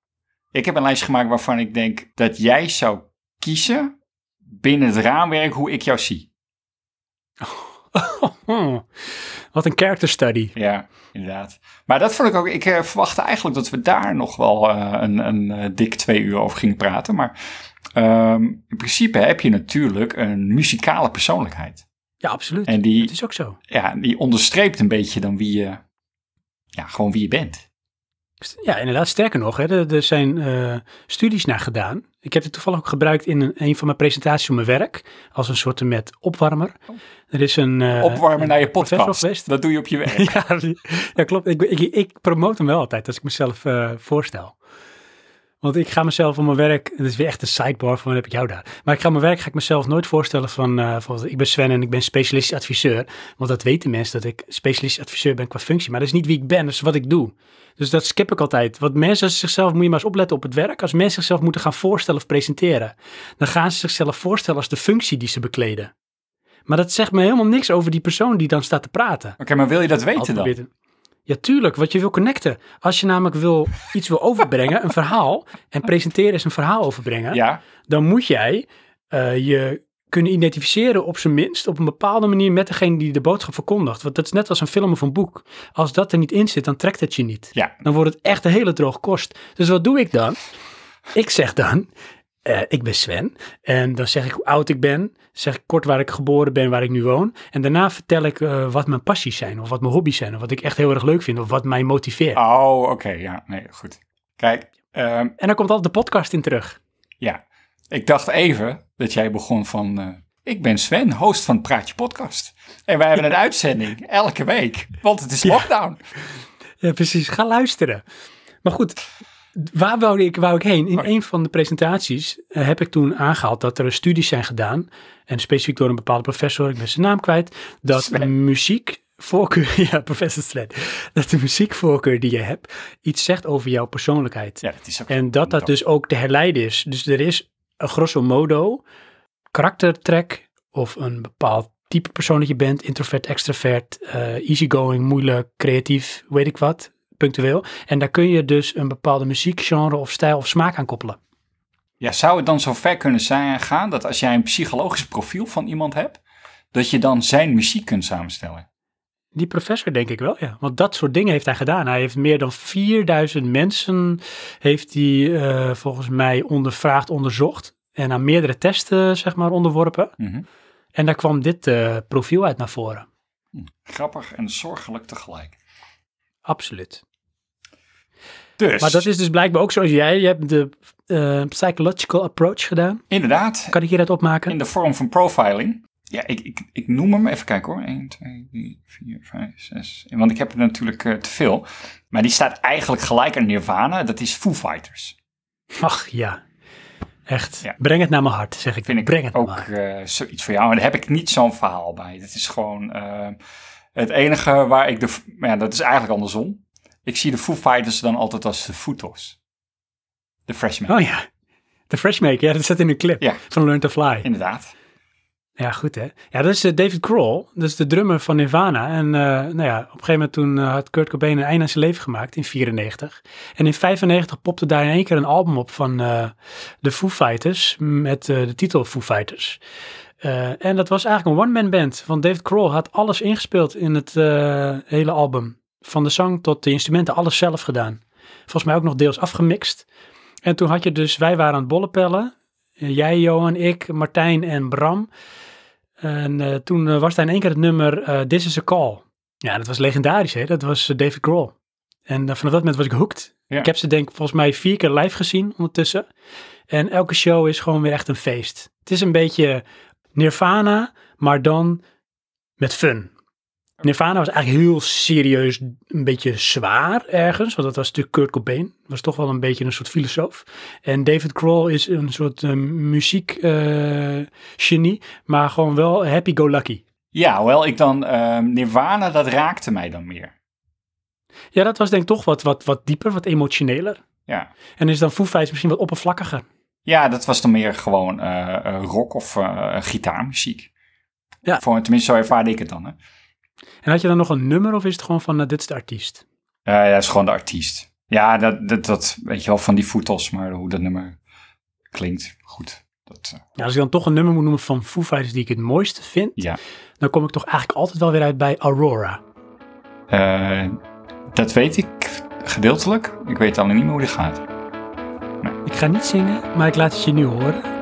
Ik heb een lijstje gemaakt waarvan ik denk dat jij zou kiezen binnen het raamwerk hoe ik jou zie. Wat een character study. Ja, inderdaad. Maar dat vond ik ook. Ik eh, verwachtte eigenlijk dat we daar nog wel eh, een, een eh, dik twee uur over gingen praten. Maar ehm, in principe heb je natuurlijk een muzikale persoonlijkheid. Ja, absoluut. En die, Het is ook zo. ja, die onderstreept een beetje dan wie je, ja, gewoon wie je bent. Ja, inderdaad. Sterker nog, hè, er, zijn eh, studies naar gedaan. Ik heb het toevallig ook gebruikt in een, een van mijn presentaties op mijn werk. Als een soort met opwarmer. Er is een... eh, Opwarmen naar je podcast. geweest. Dat doe je op je werk. ja, ja, klopt. Ik, ik, ik promote hem wel altijd als ik mezelf eh, voorstel. Want ik ga mezelf op mijn werk, dat is weer echt een sidebar van wat heb ik jou daar. Maar ik ga mijn werk ga ik mezelf nooit voorstellen van, eh, van ik ben Sven en ik ben specialistisch adviseur. Want dat weten mensen dat ik specialistisch adviseur ben qua functie. Maar dat is niet wie ik ben, dat is wat ik doe. Dus dat skip ik altijd. Want mensen zichzelf, moet je maar eens opletten op het werk. Als mensen zichzelf moeten gaan voorstellen of presenteren, dan gaan ze zichzelf voorstellen als de functie die ze bekleden. Maar dat zegt me helemaal niks over die persoon die dan staat te praten. Oké, maar wil je dat weten dan? Ja, tuurlijk, wat je wil connecten. Als je namelijk wil, iets wil overbrengen, een verhaal, en presenteren is een verhaal overbrengen, Ja, dan moet jij eh, je kunnen identificeren op zijn minst op een bepaalde manier met degene die de boodschap verkondigt. Want dat is net als een film of een boek. Als dat er niet in zit, dan trekt het je niet. ja. Dan wordt het echt een hele droge kost. Dus wat doe ik dan? Ik zeg dan, eh, ik ben Sven. En dan zeg ik hoe oud ik ben. Zeg ik kort waar ik geboren ben, waar ik nu woon. En daarna vertel ik eh, wat mijn passies zijn. Of wat mijn hobby's zijn. Of wat ik echt heel erg leuk vind. Of wat mij motiveert. Oh, oké, ja, nee, goed. Kijk, ehm, En dan komt altijd de podcast in terug. ja. Ik dacht even dat jij begon van... eh, ik ben Sven, host van Praatje Podcast. En wij hebben een uitzending elke week, want het is Ja. lockdown. Ja, precies. Ga luisteren. Maar goed, waar wou ik, wou ik heen? In een van de presentaties eh, heb ik toen aangehaald dat er studies zijn gedaan. En specifiek door een bepaalde professor, ik ben zijn naam kwijt. Dat Sven. muziekvoorkeur, ja, professor Sven. Dat de muziekvoorkeur die je hebt iets zegt over jouw persoonlijkheid. Ja, dat is ook... En dat dat dus ook te herleiden is. Dus er is een grosso modo karaktertrek of een bepaald type persoon dat je bent. Introvert, extravert, eh, easygoing, moeilijk, creatief, weet ik wat, punctueel. En daar kun je dus een bepaalde muziekgenre of stijl of smaak aan koppelen. Ja, zou het dan zo ver kunnen zijn gaan dat als jij een psychologisch profiel van iemand hebt, dat je dan zijn muziek kunt samenstellen? Die professor denk ik wel, ja. Want dat soort dingen heeft hij gedaan. Hij heeft meer dan 4000 mensen, heeft hij eh, volgens mij ondervraagd, onderzocht. En aan meerdere testen, zeg maar, onderworpen. Mhm. En daar kwam dit eh, profiel uit naar voren. Grappig en zorgelijk tegelijk. Absoluut. Dus, Maar dat is dus blijkbaar ook zoals jij. Je hebt de eh, psychological approach gedaan. inderdaad Kan ik hieruit opmaken? in de vorm van profiling. Ja, ik, ik, ik noem hem, even kijken hoor. 1, 2, 3, 4, 5, 6. Want ik heb er natuurlijk eh, te veel. Maar die staat eigenlijk gelijk aan Nirvana. Dat is Foo Fighters. Ach ja, echt. Ja. Breng het naar mijn hart, zeg ik. Vind ik Breng het ook eh, zoiets voor jou. Maar daar heb ik niet zo'n verhaal bij. Dat is gewoon het enige waar ik de... Ja, dat is eigenlijk andersom. Ik zie de Foo Fighters dan altijd als de Footos. De Freshmen. Oh ja, de Freshmaker, ja, dat zit in een clip Ja. van Learn to Fly. Inderdaad. Ja, goed hè. Ja, dat is eh, David Kroll, dat is de drummer van Nirvana. En eh, nou ja, op een gegeven moment toen eh, had Kurt Cobain een einde aan zijn leven gemaakt in 94. En in 95 popte daar in één keer een album op van de Foo Fighters met de titel Foo Fighters. En dat was eigenlijk een one-man band, want David Kroll had alles ingespeeld in het hele album. Van de zang tot de instrumenten, alles zelf gedaan. Volgens mij ook nog deels afgemixt. En toen had je dus, wij waren aan het bollenpellen. Eh, Jij, Johan, ik, Martijn en Bram. En eh, toen eh, was daar in één keer het nummer eh, This is a Call. Ja, dat was legendarisch, hè? Dat was David Grohl. En vanaf dat moment was ik hooked. Ja. Ik heb ze denk ik volgens mij vier keer live gezien ondertussen. En elke show is gewoon weer echt een feest. Het is een beetje Nirvana, maar dan met fun. Nirvana was eigenlijk heel serieus, een beetje zwaar ergens. Want dat was natuurlijk Kurt Cobain. Was toch wel een beetje een soort filosoof. En David Grohl is een soort muziek eh, genie, maar gewoon wel happy-go-lucky. Ja, hoewel ik dan ehm, Nirvana, dat raakte mij dan meer. Ja, dat was denk ik toch wat, wat, wat dieper, wat emotioneler. Ja. En is dan Foo Fighters misschien wat oppervlakkiger. Ja, dat was dan meer gewoon eh, eh, rock of eh, gitaarmuziek. Ja. Voor, tenminste, zo ervaarde ik het dan. Hè. En had je dan nog een nummer of is het gewoon van uh, dit is de artiest? Ja, dat is gewoon de artiest. Ja, dat, dat, dat weet je wel van die voetels, maar hoe dat nummer klinkt, goed. Dat, uh... ja, als ik dan toch een nummer moet noemen van Foo Fighters die ik het mooiste vind, ja. dan kom ik toch eigenlijk altijd wel weer uit bij Aurora. Uh, dat weet ik gedeeltelijk. Ik weet alleen niet meer hoe die gaat. Nee. Ik ga niet zingen, maar ik laat het je nu horen.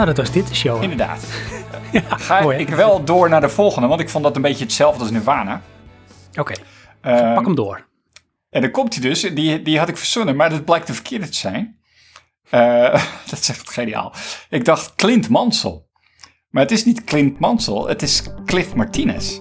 Nou, dat was dit de show. Inderdaad. Ga mooi, hè? ik wel door naar de volgende, want ik vond dat een beetje hetzelfde als Nirvana. Oké, Ehm, pak hem door. En dan komt hij dus, die, die had ik verzonnen, maar dat blijkt de verkeerde te zijn. Eh, dat is echt geniaal. Ik dacht Clint Mansell. Maar het is niet Clint Mansell, het is Cliff Martinez.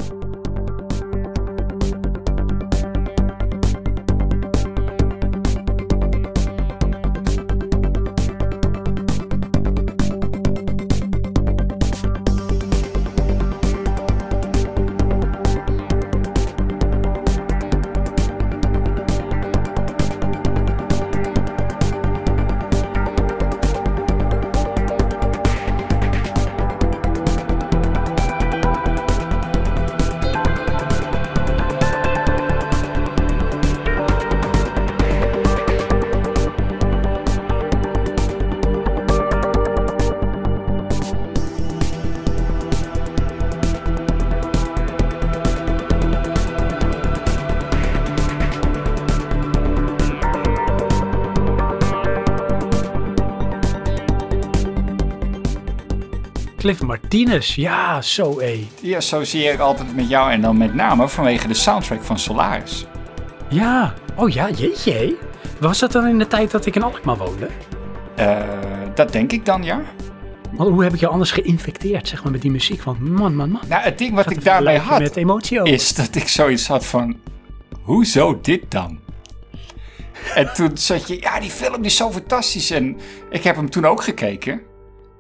Martinez, ja, zo hé. Die associeer ik altijd met jou en dan met name vanwege de soundtrack van Solaris. Ja, oh ja, jeetje. Was dat dan in de tijd dat ik in Alkmaar woonde? Eh, dat denk ik dan, ja. Want hoe heb ik je anders geïnfecteerd, zeg maar, met die muziek? Want man, man, man. Nou, het ding wat ik daarbij had, Met emotie is dat ik zoiets had van, hoezo dit dan? En toen zat je, ja, die film is zo fantastisch. En ik heb hem toen ook gekeken.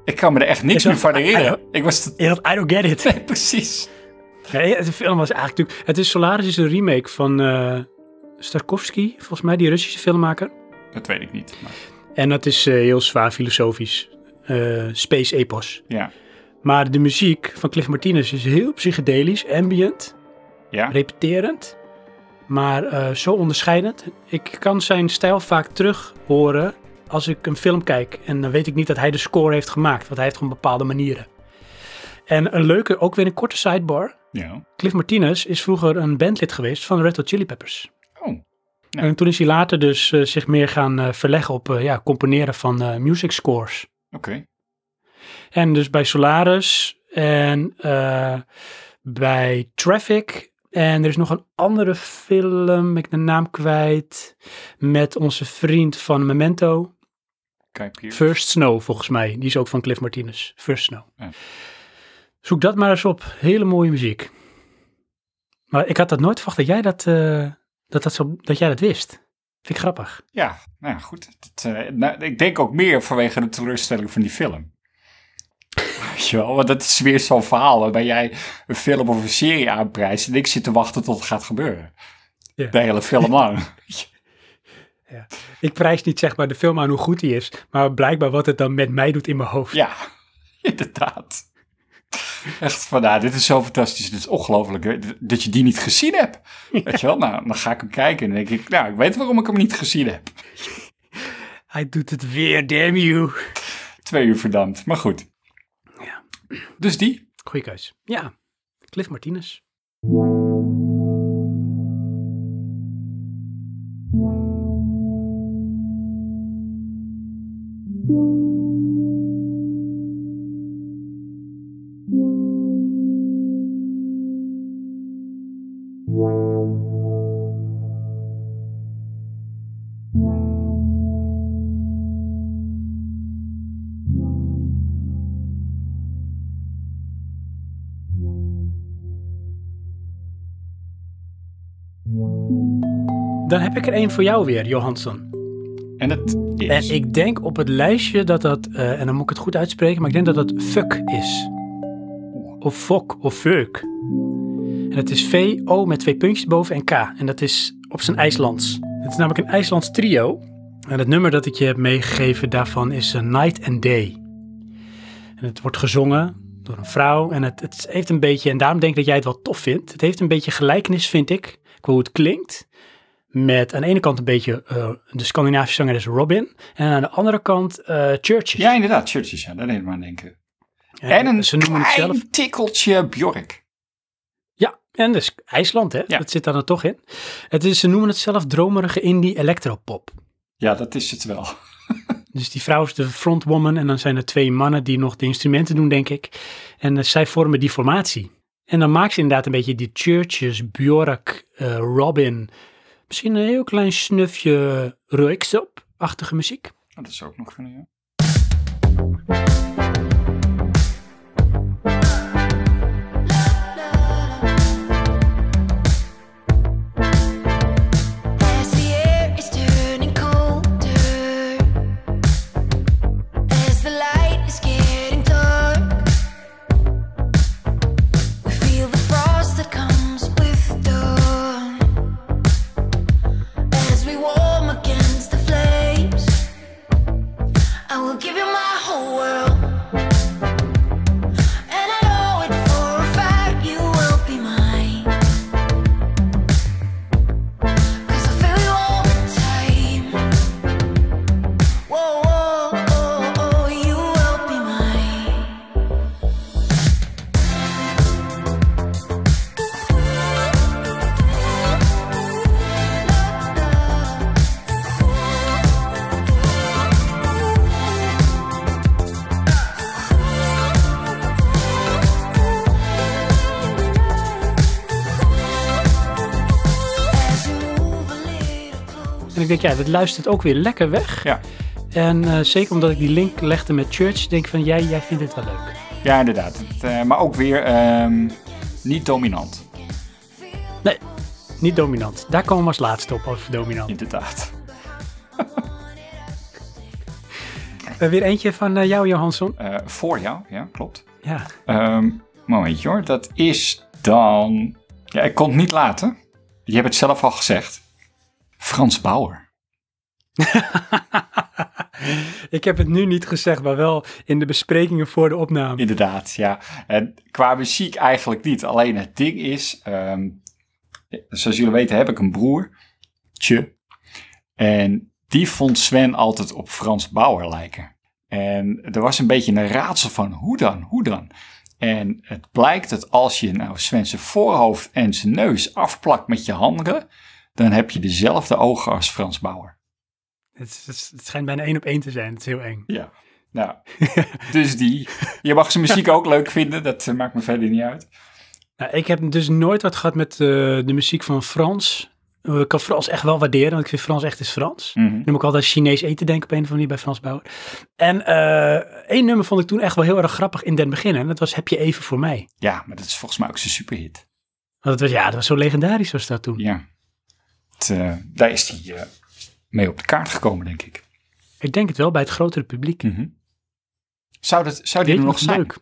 Ik kan me er echt niks meer van herinneren. I- Ik was... I don't get it. Nee, precies. Nee, de film was eigenlijk natuurlijk... Het is Solaris is een remake van eh Starkovsky, volgens mij, die Russische filmmaker. Dat weet ik niet. Maar, En dat is eh, heel zwaar filosofisch. eh, space epos. ja. Maar de muziek van Cliff Martinez is heel psychedelisch, ambient, Ja? repeterend. Maar zo onderscheidend. Ik kan zijn stijl vaak terug horen als ik een film kijk. En dan weet ik niet dat hij de score heeft gemaakt. Want hij heeft gewoon bepaalde manieren. En een leuke, ook weer een korte sidebar. Ja. Cliff Martinez is vroeger een bandlid geweest van Red Hot Chili Peppers. Oh, Ja. En toen is hij later dus eh, zich meer gaan eh, verleggen op eh, ja, componeren van music scores. oké. En dus bij Solaris en bij Traffic. En er is nog een andere film, ik de naam kwijt, met onze vriend van Memento. First Snow volgens mij. Die is ook van Cliff Martinez, First Snow. Ja. Zoek dat maar eens op, hele mooie muziek. Maar ik had dat nooit verwacht dat jij dat, eh, dat, dat, zo, dat jij dat wist. Vind ik grappig. Ja, nou ja, goed. Dat, eh, nou, ik denk ook meer vanwege de teleurstelling van die film. Weet je wel, want dat is weer zo'n verhaal waarbij jij een film of een serie aanprijst en ik zit te wachten tot het gaat gebeuren. Ja. De hele film lang. Ik prijs niet zeg maar de film aan hoe goed die is, maar blijkbaar wat het dan met mij doet in mijn hoofd. ja, inderdaad. Echt van, nou, dit is zo fantastisch. Dit is ongelooflijk dat je die niet gezien hebt. Weet je wel, nou, dan ga ik hem kijken en denk ik, nou, ik weet waarom ik hem niet gezien heb. Hij doet het weer, damn you. Twee uur verdampt, maar goed. Ja. Dus die? Goeie keus. Ja, Cliff Martinez. Dan heb ik er één voor jou weer, Johansson. En het is... En ik denk op het lijstje dat dat, eh, en dan moet ik het goed uitspreken, maar ik denk dat dat fuck is. Of fok, of fuck. En het is V-O met twee puntjes boven en K. En dat is op zijn IJslands. Het is namelijk een IJslands trio. En het nummer dat ik je heb meegegeven daarvan is eh, Night and Day. En het wordt gezongen door een vrouw. En het, het heeft een beetje, en daarom denk ik dat jij het wel tof vindt. Het heeft een beetje gelijkenis, vind ik, qua hoe het klinkt. Met aan de ene kant een beetje eh, de Scandinavische zangeres Robin. En aan de andere kant eh Churches. Ja, inderdaad, Churches, ja, daar deed ik maar aan denken. Ja, En een ze noemen het zelf. tikkeltje Bjork. Ja, en dus IJsland, hè? Ja. Dat zit daar dan toch in. Het is, ze noemen het zelf dromerige indie electropop. Ja, dat is het wel. Dus die vrouw is de frontwoman en dan zijn er twee mannen die nog de instrumenten doen, denk ik. En eh, zij vormen die formatie. En dan maakt ze inderdaad een beetje die Churches, Bjork, Robin. Misschien een heel klein snufje Röyksopp-achtige muziek. Dat zou ook nog kunnen, ja. Denk, ja, dat luistert ook weer lekker weg. Ja, En eh, zeker omdat ik die link legde met Church, denk ik van, jij, jij vindt dit wel leuk. ja inderdaad. Het, eh, maar ook weer ehm, niet dominant, Nee, niet dominant. Daar komen we als laatste op, over dominant. inderdaad. Uh, weer eentje van eh, jou, Johansson. Voor jou, ja, klopt. Ja, Ehm momentje hoor, dat is dan... Ja, ik kon het niet laten. Je hebt het zelf al gezegd. Frans Bauer. ik heb het nu niet gezegd, maar wel in de besprekingen voor de opname. Inderdaad, ja. En qua muziek eigenlijk niet. Alleen het ding is, ehm, zoals jullie weten heb ik een broer, Tje. En die vond Sven altijd op Frans Bauer lijken. En er was een beetje een raadsel van, hoe dan, hoe dan? En het blijkt dat als je nou Sven zijn voorhoofd en zijn neus afplakt met je handen, dan heb je dezelfde ogen als Frans Bauer. Het, het, het schijnt bijna één op één te zijn. Het is heel eng. Ja. Nou, dus die. Je mag zijn muziek ook leuk vinden, dat eh, maakt me verder niet uit. Nou, ik heb dus nooit wat gehad met eh, de muziek van Frans. Eh, ik kan Frans echt wel waarderen, want ik vind Frans echt is Frans. Mhm. Dan moet ik altijd Chinees eten denken op een of andere manier bij Frans Bauer. En eh, één nummer vond ik toen echt wel heel erg grappig in den begin. En dat was Heb je even voor mij. Ja, maar dat is volgens mij ook zijn superhit. Want het was, ja, dat was zo legendarisch was dat toen. Ja. Het, eh, daar is hij eh, mee op de kaart gekomen, denk ik. Ik denk het wel, bij het grotere publiek. Mhm. Zou, dat, zou die er nog zijn? leuk.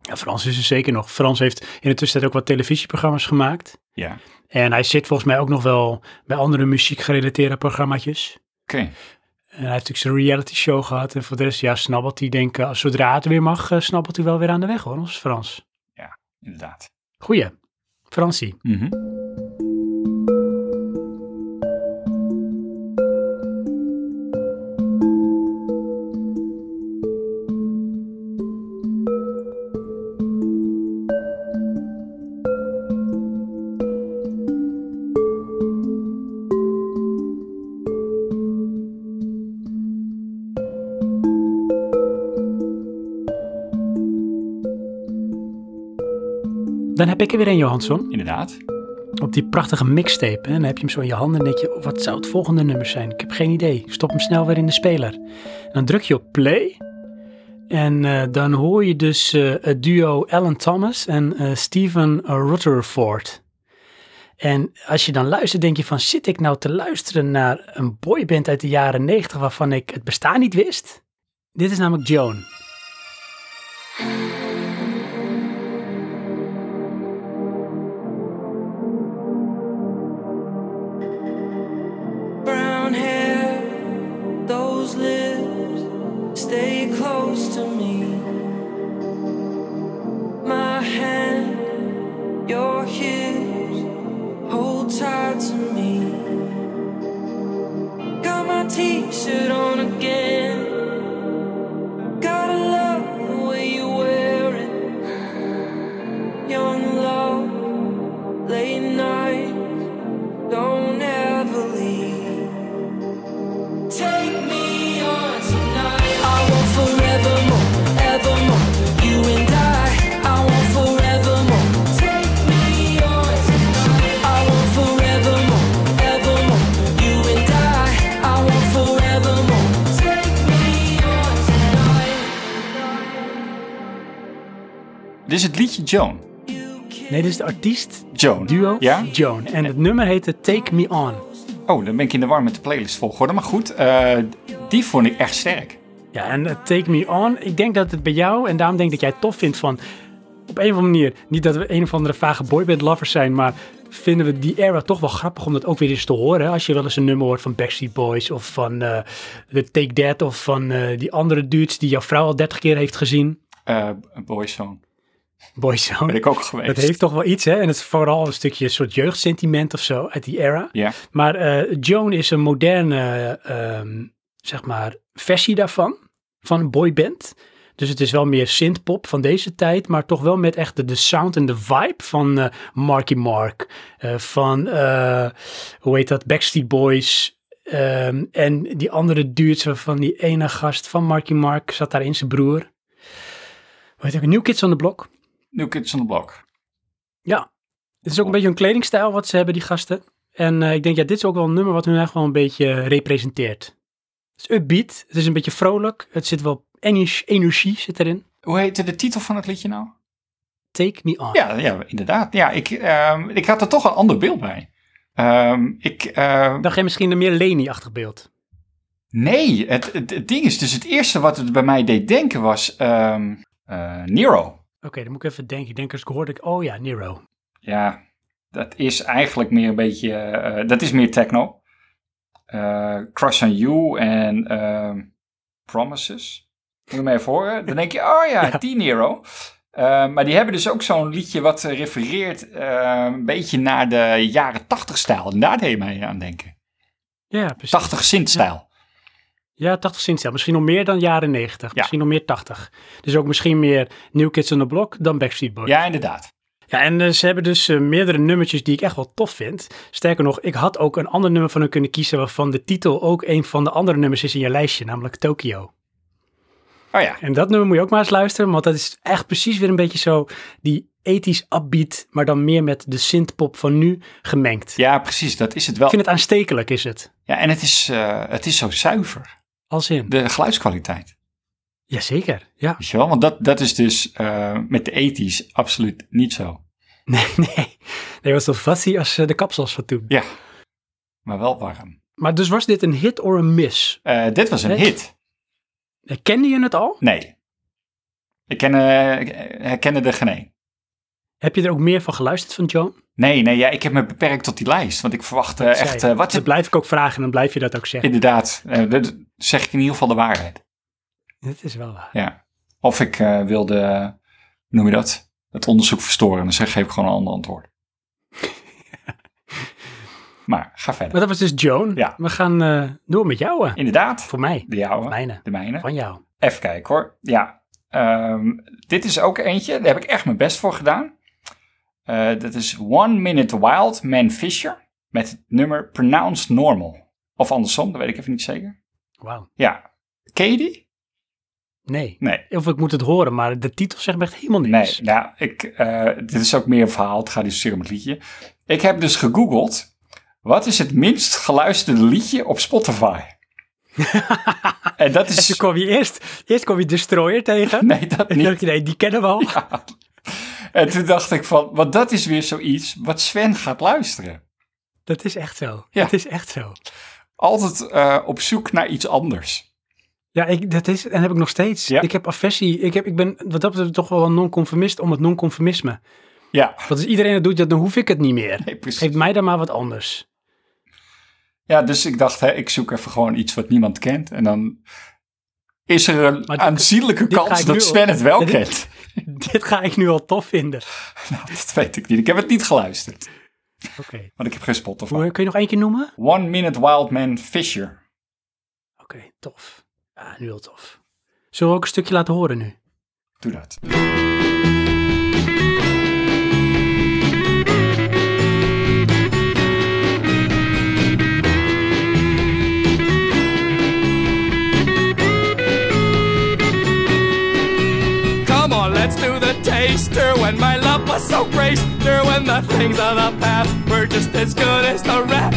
Ja, Frans is er zeker nog. Frans heeft in de tussentijd ook wat televisieprogramma's gemaakt. Ja, En hij zit volgens mij ook nog wel bij andere muziekgerelateerde programmaatjes. oké. En hij heeft natuurlijk zijn reality show gehad. En voor de rest, ja, snabbelt hij denk ik, als zodra het weer mag, eh, snabbelt hij wel weer aan de weg hoor, ons Frans. Inderdaad. Goeie. Fransie. Dan heb ik er weer een, Johansson. Inderdaad. Op die prachtige mixtape. Hè? Dan heb je hem zo in je handen en denk je, oh, wat zou het volgende nummer zijn? Ik heb geen idee. Ik stop hem snel weer in de speler. En dan druk je op play. En eh, dan hoor je dus eh, het duo Alan Thomas en eh, Stephen Rutherford. En als je dan luistert, denk je van, zit ik nou te luisteren naar een boyband uit de jaren 90 waarvan ik het bestaan niet wist? Dit is namelijk Joan. Joan. Nee, dit is de artiest, Joan. duo, Ja? Joan. En het nummer heette Take Me On. Oh, dan ben ik in de war met de playlist volgorde. Maar goed, eh, die vond ik echt sterk. Ja, en eh, Take Me On, ik denk dat het bij jou, en daarom denk ik dat jij het tof vindt van, op een of andere manier, niet dat we een of andere vage boyband lovers zijn, maar vinden we die era toch wel grappig om dat ook weer eens te horen. hè? Als je wel eens een nummer hoort van Backstreet Boys of van eh The Take That of van eh, die andere dudes die jouw vrouw al 30 keer heeft gezien. Eh Boyzone. Ben Boyzone. ik ook geweest. Dat heeft toch wel iets, hè? En het is vooral een stukje soort jeugdsentiment of zo uit die era. Ja. Maar eh, Joan is een moderne, ehm, zeg maar, versie daarvan. Van een boyband. Dus het is wel meer synthpop van deze tijd. Maar toch wel met echt de, de sound en de vibe van eh, Marky Mark. eh, van, hoe heet dat, Backstreet Boys. ehm, en die andere dudes van die ene gast van Marky Mark zat daar in zijn broer. Hoe heet ook, New Kids on the Block. New Kids on the Block. Ja, het is ook een beetje een kledingstijl wat ze hebben, die gasten. En eh, ik denk, ja, dit is ook wel een nummer wat hun echt wel een beetje representeert. Het is upbeat, het is een beetje vrolijk, het zit wel energie, energie zit erin. Hoe heette de titel van het liedje nou? Take me on. Ja, ja inderdaad. Ja, ik, ehm, ik had er toch een ander beeld bij. Ehm, ik, ehm, Dacht jij misschien een meer Leni-achtig beeld? nee, het, het, het ding is dus het eerste wat het bij mij deed denken was ehm, eh, Nero. Oké, dan moet ik even denken. Ik denk als ik hoorde, ik, oh ja, Nero. Ja, dat is eigenlijk meer een beetje, eh, dat is meer techno. Eh, Crush on You en ehm, Promises. Moet je me even horen. Dan denk je, oh ja, die Nero. Eh, maar die hebben dus ook zo'n liedje wat refereert eh, een beetje naar de jaren 80 stijl. En daar deed je mij aan denken. Ja, precies. 80 synth-stijl. Ja, 80 cent Misschien nog meer dan jaren 90. Ja. Misschien nog meer 80. Dus ook misschien meer New Kids on the Block dan Backstreet Boys. Ja, inderdaad. Ja, en eh, ze hebben dus eh, meerdere nummertjes die ik echt wel tof vind. Sterker nog, ik had ook een ander nummer van hun kunnen kiezen waarvan de titel ook een van de andere nummers is in je lijstje, namelijk Tokyo. Oh ja, En dat nummer moet je ook maar eens luisteren, want dat is echt precies weer een beetje zo die ethisch upbeat, maar dan meer met de synthpop van nu gemengd. ja precies. Dat is het wel. Ik vind het aanstekelijk, is het. Ja, en het is, eh, het is zo zuiver. Als in. De geluidskwaliteit. Jazeker, ja. Weet je wel? Want dat, dat is dus eh, met de ethisch absoluut niet zo. Nee, nee. Nee, was zo fussy als eh, de kapsels van toen. Ja, maar wel warm. Maar dus was dit een hit of een miss? Eh, dit was een Nee. hit. Eh, Kende je het al? Nee. Ik ken, ik herkende er geen één. Heb je er ook meer van geluisterd van Joan? Nee, nee, ja, ik heb me beperkt tot die lijst. Want ik verwacht eh, echt... eh, wat Dat blijf ik ook vragen en dan blijf je dat ook zeggen. Inderdaad, eh, dat zeg ik in ieder geval de waarheid. Dat is wel waar. Ja. Of ik wilde, noem je dat? Het onderzoek verstoren. Dan zeg, geef ik gewoon een ander antwoord. maar ga verder. Maar dat was dus Joan. Ja. We gaan door met jou. Inderdaad, Voor mij. de jouwe, Mijne. de mijne. Van jou. Even kijken hoor. Ja, ehm, dit is ook eentje. Daar heb ik echt mijn best voor gedaan. Eh, dat is One Minute Wild, Man Fisher. Met het nummer Pronounced Normal. Of andersom, dat weet ik even niet zeker. Wauw. Ja, ken je die? Nee. Nee. Of ik moet het horen, maar de titel zegt me echt helemaal Nee, niks. nou, ik, eh, dit is ook meer een verhaal. Het gaat niet zozeer om het liedje. Ik heb dus gegoogeld. Wat is het minst geluisterde liedje op Spotify? en dat En toen is... kwam je eerst, eerst kwam je Destroyer tegen. Nee, dat En niet. dacht je, nee, die kennen we al. En toen dacht ik van, want dat is weer zoiets wat Sven gaat luisteren. Dat is echt zo. Ja. Dat is echt zo. Altijd eh, op zoek naar iets anders. Ja, ik, dat is, en heb ik nog steeds. Ja. Ik heb aversie. Ik, heb, ik ben wat dat betreft toch wel een non-conformist om het non-conformisme. Ja, Want als iedereen het doet, ja, dan hoef ik het niet meer. nee. Geef mij dan maar wat anders. Ja, dus ik dacht, hè, ik zoek even gewoon iets wat niemand kent. En dan is er een dit- aanzienlijke dit kans dat Sven al- het wel dit- kent. Dit ga ik nu al tof vinden. Nou, dat weet ik niet. Ik heb het niet geluisterd. Oké. Want ik heb geen Spotify. Hoe- Kun je nog één keer noemen? One Minute Wild Man Fisher. Oké, tof. Ja, nu heel tof. Zullen we ook een stukje laten horen nu? Doe dat. When the things of the past were just as good as the rap.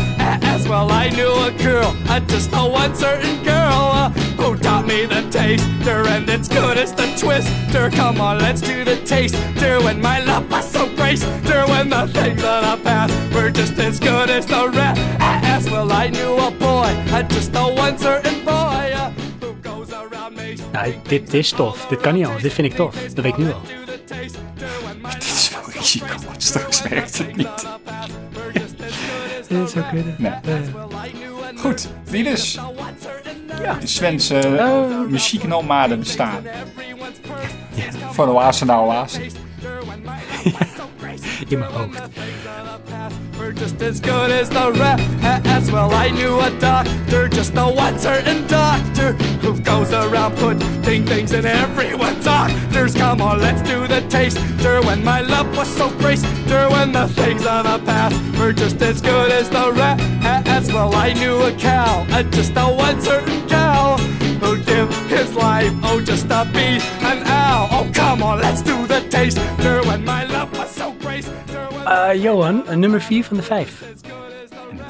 As well, I knew a girl, uh, just a one certain girl, uh, who taught me the taster, and it's good as the twister. Come on, let's do the taster. When my love was so graceful, when the things of the past were just as good as the rest. Well, I knew a boy, uh, just the one certain boy uh, who goes around me. Nou, dit is tof. Dit kan niet anders. Dit vind ik tof. Dat weet ik nu al. Werkt het niet. Dit zou kunnen. Nee. Goed, die dus. Ja. Svense Eh. muzieknomaden bestaan. Van oase naar oase. In mijn hoofd. We're just as good as the rest. Well, I knew a doctor, just the one certain doctor who goes around putting things in everyone's doctors. Come on, let's do the taster. When my love was so graceful, when the things of the past were just as good as the rest. Well, I knew a cow, uh, just the one certain cow who'd give his life, oh, just to be an owl. Oh, come on, let's do the taster. When my love was so graceful. Eh, Johan, nummer 4 van de 5.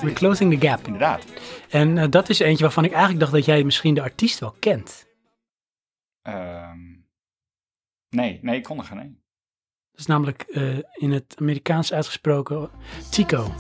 We're closing the gap. Inderdaad. En eh, dat is eentje waarvan ik eigenlijk dacht dat jij misschien de artiest wel kent. Ehm, nee, nee, ik kon er geen één. Dat is namelijk eh, in het Amerikaans uitgesproken Tico.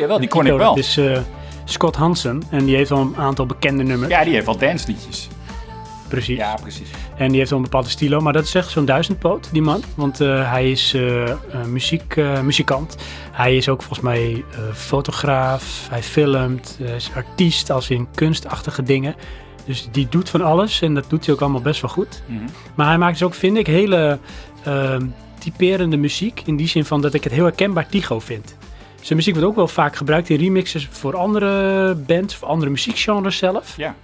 Oh die kon ik wel. Dat is eh, Scott Hansen en die heeft al een aantal bekende nummers. Ja, die heeft wel dansliedjes. precies. Ja, precies. En die heeft wel een bepaalde stilo, maar dat is echt zo'n duizendpoot, die man. Want eh, hij is eh, muziek, muzikant. Hij is ook volgens mij fotograaf. Hij filmt. Hij is artiest als in kunstachtige dingen. Dus die doet van alles en dat doet hij ook allemaal best wel goed. Mhm. Maar hij maakt dus ook, vind ik, hele eh, typerende muziek. In die zin van dat ik het heel herkenbaar Tigo vind. Zijn muziek wordt ook wel vaak gebruikt in remixes voor andere bands of andere muziekgenres zelf. Ja.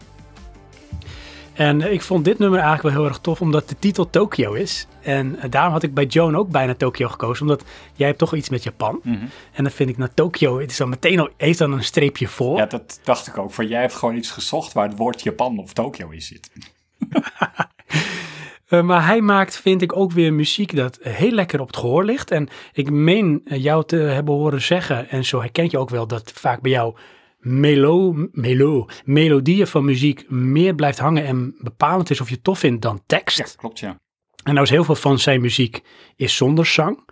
En eh, ik vond dit nummer eigenlijk wel heel erg tof, omdat de titel Tokyo is. En eh, daarom had ik bij Joan ook bijna Tokyo gekozen, omdat jij hebt toch iets met Japan. Mhm. En dan vind ik, nou Tokyo, het is dan meteen al, heeft dan een streepje voor. ja, dat dacht ik ook. Van, jij hebt gewoon iets gezocht waar het woord Japan of Tokio in zit. Eh, maar hij maakt, vind ik, ook weer muziek dat heel lekker op het gehoor ligt. En ik meen eh, jou te hebben horen zeggen, en zo herken je ook wel dat vaak bij jou melo, melo, melodieën van muziek meer blijft hangen en bepalend is of je het tof vindt dan tekst. Ja, klopt, ja. En nou is heel veel van zijn muziek is zonder zang.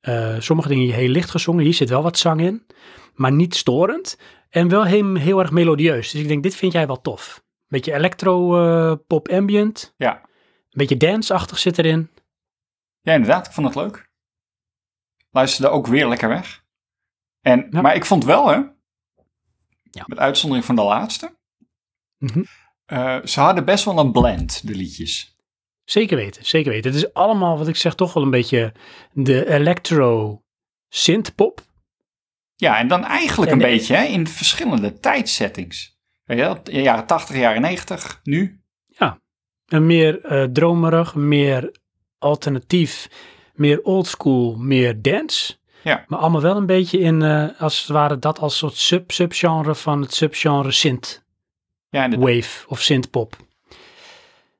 Eh, sommige dingen heel licht gezongen, hier zit wel wat zang in, maar niet storend. En wel heel, heel erg melodieus. Dus ik denk, dit vind jij wel tof. Beetje electro pop ambient. Ja. Een beetje dance-achtig zit erin. Ja, inderdaad. Ik vond het leuk. Luisterde ook weer lekker weg. En, Ja. Maar ik vond wel, hè. Ja. Met uitzondering van de laatste. Mhm. eh, ze hadden best wel een blend, de liedjes. Zeker weten, zeker weten. Het is allemaal, wat ik zeg, toch wel een beetje de electro synth-pop. Ja, en dan eigenlijk En een de- beetje hè, in verschillende tijdsettings. Weet je de jaren 80, jaren 90, nu. En meer eh, dromerig, meer alternatief, meer oldschool, meer dance. Ja. Maar allemaal wel een beetje in, eh, als het ware, dat als soort sub-subgenre van het subgenre synth Ja, wave of synth-pop.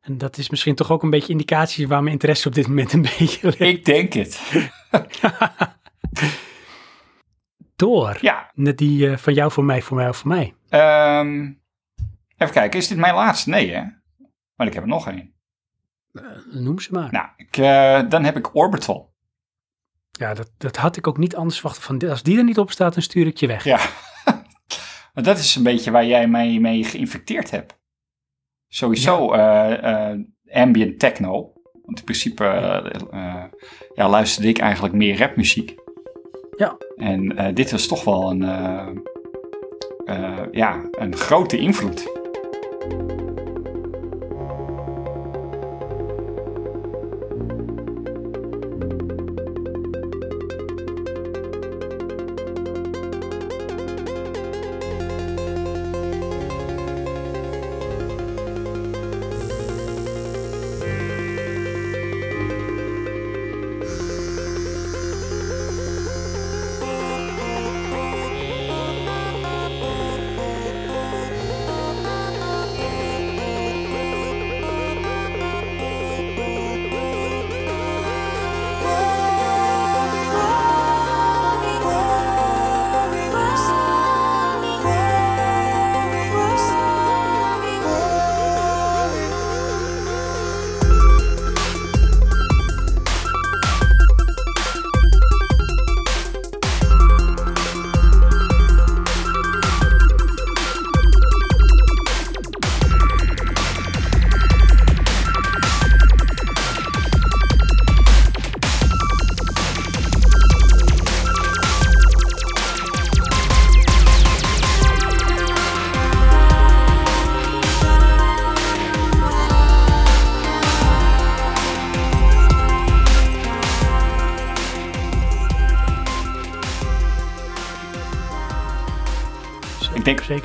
En dat is misschien toch ook een beetje indicatie waar mijn interesse op dit moment een beetje ligt. Ik denk het. Door. Ja, Net die eh, van jou voor mij, voor mij of voor mij. ehm, even kijken. Is dit mijn laatste? Nee, hè? Maar ik heb er nog één. Noem ze maar. Nou, ik, eh, dan heb ik Orbital. Ja, dat, dat had ik ook niet anders verwacht. Van, als die er niet op staat, dan stuur ik je weg. Ja. maar dat is een beetje waar jij mij mee geïnfecteerd hebt. Sowieso eh, eh, ambient techno. Want in principe eh, eh, ja, luisterde ik eigenlijk meer rapmuziek. Ja. En eh, dit was toch wel een, eh, eh, ja, een grote invloed.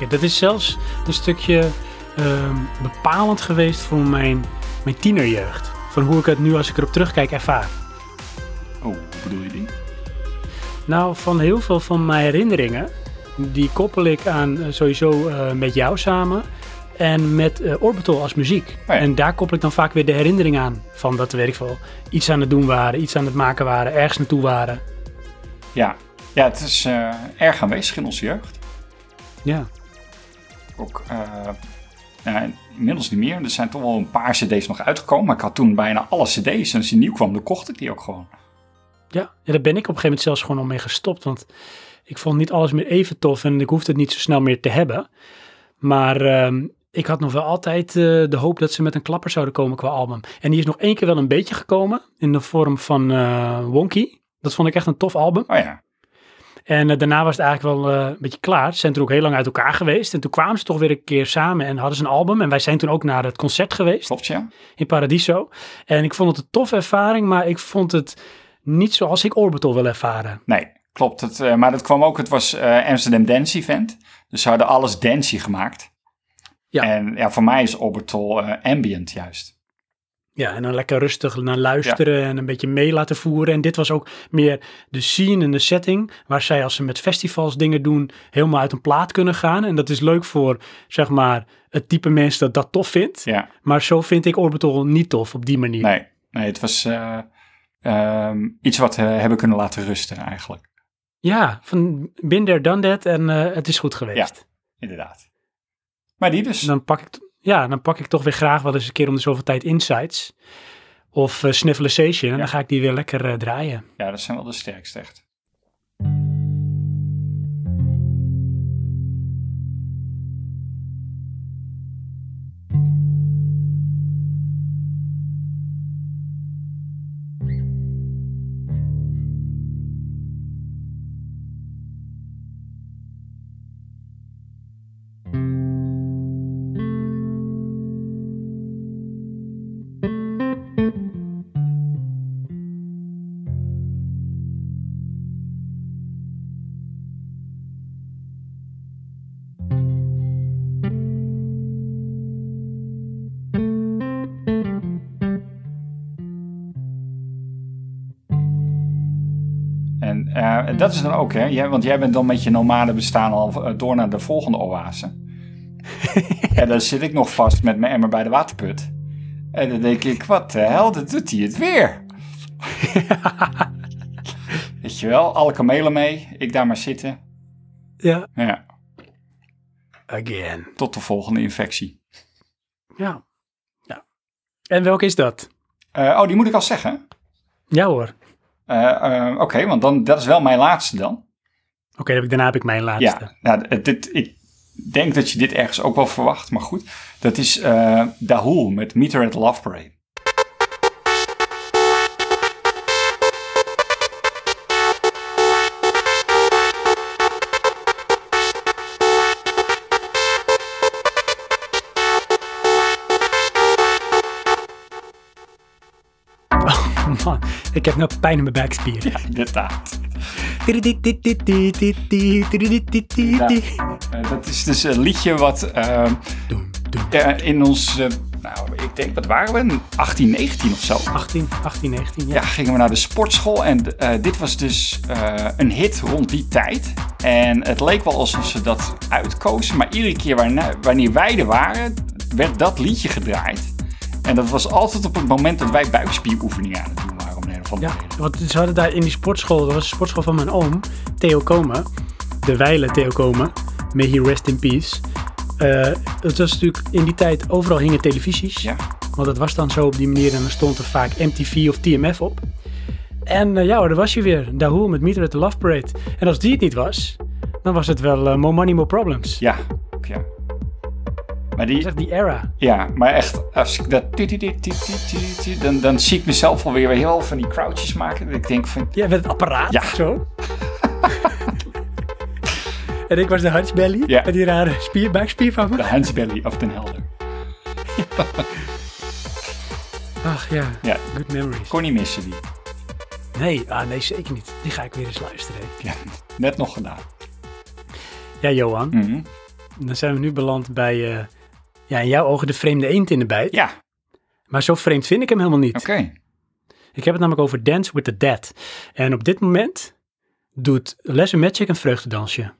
Zeker. Dat is zelfs een stukje ehm, bepalend geweest voor mijn, mijn tienerjeugd. Van hoe ik het nu, als ik erop terugkijk, ervaar. oh, hoe bedoel je die? Nou, van heel veel van mijn herinneringen, die koppel ik aan eh, sowieso eh, met jou samen en met eh, Orbital als muziek. ja. En daar koppel ik dan vaak weer de herinnering aan. Van dat we, weet ik veel, iets aan het doen waren, iets aan het maken waren, ergens naartoe waren. Ja, ja het is erg aanwezig in onze jeugd. Ja, Ook, eh, inmiddels niet meer. Er zijn toch wel een paar cd's nog uitgekomen. Maar ik had toen bijna alle cd's. En als die nieuw kwam, dan kocht ik die ook gewoon. ja. en daar ben ik op een gegeven moment zelfs gewoon al mee gestopt. Want ik vond niet alles meer even tof en ik hoefde het niet zo snel meer te hebben. Maar ehm, ik had nog wel altijd eh, de hoop dat ze met een klapper zouden komen qua album. En die is nog één keer wel een beetje gekomen in de vorm van eh, Wonky. Dat vond ik echt een tof album. Oh ja, En eh, daarna was het eigenlijk wel eh, een beetje klaar. Ze zijn toen ook heel lang uit elkaar geweest. En toen kwamen ze toch weer een keer samen en hadden ze een album. En wij zijn toen ook naar het concert geweest klopt ja. in Paradiso. En ik vond het een toffe ervaring, maar ik vond het niet zoals ik Orbital wil ervaren. Nee, klopt. Het, eh, maar dat kwam ook, het was Amsterdam Dance Event. Dus ze hadden alles dancey gemaakt. Ja. En ja, voor mij is Orbital ambient juist. Ja, en dan lekker rustig naar luisteren en een beetje mee laten voeren. En dit was ook meer de scene en de setting, waar zij als ze met festivals dingen doen, helemaal uit een plaat kunnen gaan. En dat is leuk voor, zeg maar, het type mensen dat dat tof vindt. Ja, Maar zo vind ik Orbital niet tof op die manier. nee, nee het was eh, ehm, iets wat we hebben kunnen laten rusten eigenlijk. Ja, van there, done that en eh, het is goed geweest. Inderdaad. Maar die dus. Dan pak ik, ja, dan pak ik toch weer graag wel eens een keer om de zoveel tijd Insights of uh. En dan ga ik die weer lekker eh, draaien. Ja, dat zijn wel de sterkste echt. Dat is dan ook, hè? Jij, want jij bent dan met je nomade bestaan al eh, door naar de volgende oase. en dan zit ik nog vast met mijn emmer bij de waterput. En dan denk ik, wat de hel, dat doet hij het weer. Weet je wel, alle kamelen mee, ik daar maar zitten. Ja, Ja, again. tot de volgende infectie. Ja. ja. En welke is dat? Eh, oh, die moet ik al zeggen? Ja hoor. Eh, eh, Oké, want dan, dat is wel mijn laatste dan. Oké, daarna heb ik mijn laatste. Ja, nou, het- dit, ik denk dat je dit ergens ook wel verwacht, maar goed. Dat is eh Dahul met Meter at Love Parade. Ik heb nou pijn in mijn buikspieren. Inderdaad. Ja. Eh, dat is dus een liedje wat eh, eh, in ons, eh, nou, ik denk, wat waren we? 18, 19 of zo. 18, 18, 19, ja. Ja, gingen we naar de sportschool en eh, dit was dus een hit rond die tijd. En het leek wel alsof ze dat uitkozen, maar iedere keer wanneer wij er waren, werd dat liedje gedraaid. En dat was altijd op het moment dat wij buikspieroefeningen aan het doen waren om een of Ja, want ze hadden daar in die sportschool, dat was de sportschool van mijn oom, Theo Komen, de wijle Theo Komen, may he rest in peace. Eh, het was natuurlijk in die tijd, overal hingen televisies, Ja, want dat was dan zo op die manier en dan stond er vaak MTV of TMF op. En eh, ja hoor, daar was je weer, Dahul met Meter at the Love Parade. En als die het niet was, dan was het wel eh, More Money, More Problems. ja, ja. Maar die, echt die era. ja, maar echt, als ik dat, dan, dan zie ik mezelf alweer weer heel van die crouches maken. Ik denk van, Ja, met het apparaat, Ja. zo. en ik was de hunchbelly, Ja. met die rare spier, buikspier van me. de Hansbelly of Den Helder. Ach ja, Ja, good memories. kon niet missen die. Nee, ah, nee, zeker niet. Die ga ik weer eens luisteren. Ja, net nog gedaan. Ja, Johan, Mhm. dan zijn we nu beland bij, eh, ja, in jouw ogen de vreemde eend in de bijt. Ja, Maar zo vreemd vind ik hem helemaal niet. oké. Ik heb het namelijk over Dance with the Dead. En op dit moment doet Les Magic een vreugdedansje.